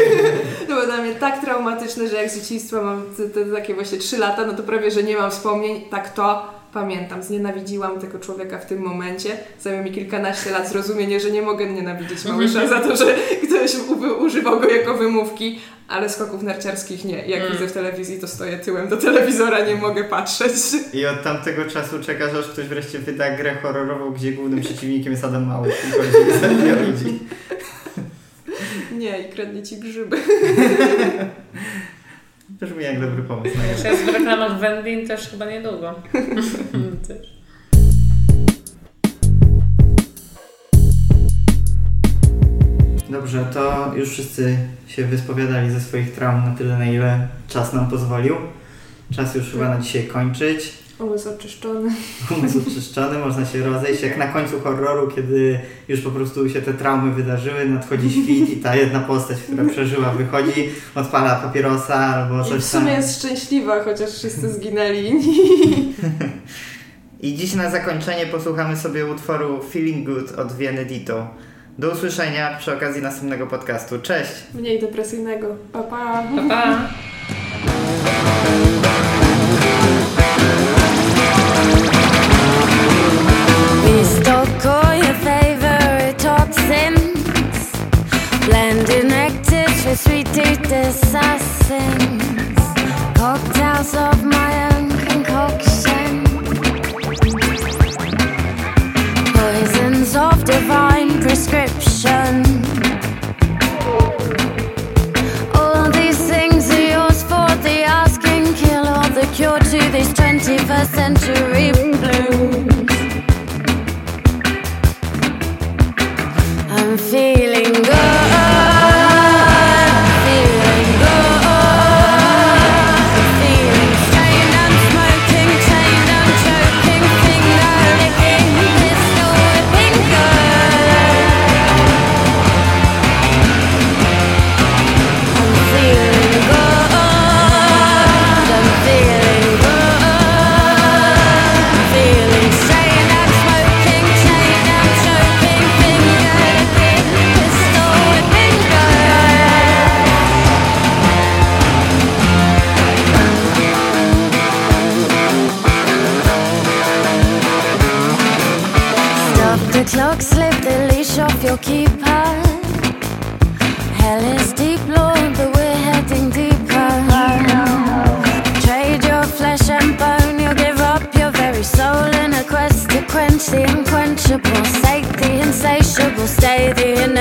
to było dla mnie tak traumatyczne, że jak z dzieciństwa mam te, te takie właśnie 3 lata, no to prawie, że nie mam wspomnień. Tak to pamiętam. Znienawidziłam tego człowieka w tym momencie. Zajęło mi kilkanaście lat zrozumienie, że nie mogę nienawidzieć małysza za to, że ktoś używał go jako wymówki, ale skoków narciarskich nie. Jak Mm. widzę w telewizji, to stoję tyłem do telewizora, nie mogę patrzeć. I od tamtego czasu czekasz, aż ktoś wreszcie wyda grę horrorową, gdzie głównym przeciwnikiem jest Adam Mały i chodzi ludzi. Nie, i kradnie ci grzyby. Brzmi jak dobry pomysł. jest w reklamach Wendlin też chyba niedługo. też. Dobrze, to już wszyscy się wyspowiadali ze swoich traum na tyle, na ile czas nam pozwolił. Czas już chyba na dzisiaj kończyć. Umysł oczyszczony. Umysł czyszczony, można się rozejść. Jak na końcu horroru, kiedy już po prostu się te traumy wydarzyły, nadchodzi świt i ta jedna postać, która przeżyła, wychodzi, odpala papierosa albo I coś w sumie tam. jest szczęśliwa, chociaż wszyscy zginęli. I dziś na zakończenie posłuchamy sobie utworu Feeling Good od Vieny Dito. Do usłyszenia przy okazji następnego podcastu. Cześć! Mniej depresyjnego. Pa, pa. Pa, pa. Your favorite toxins, blending with sweet assassins, cocktails of my own concoction, poisons of divine prescription. All these things are yours for the asking, kill the cure to these 21st century blues. I'm feeling good,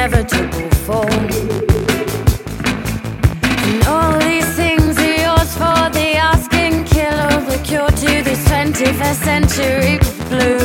inevitable fall. And all these things are yours for the asking, kill or the cure to this 21st century blue.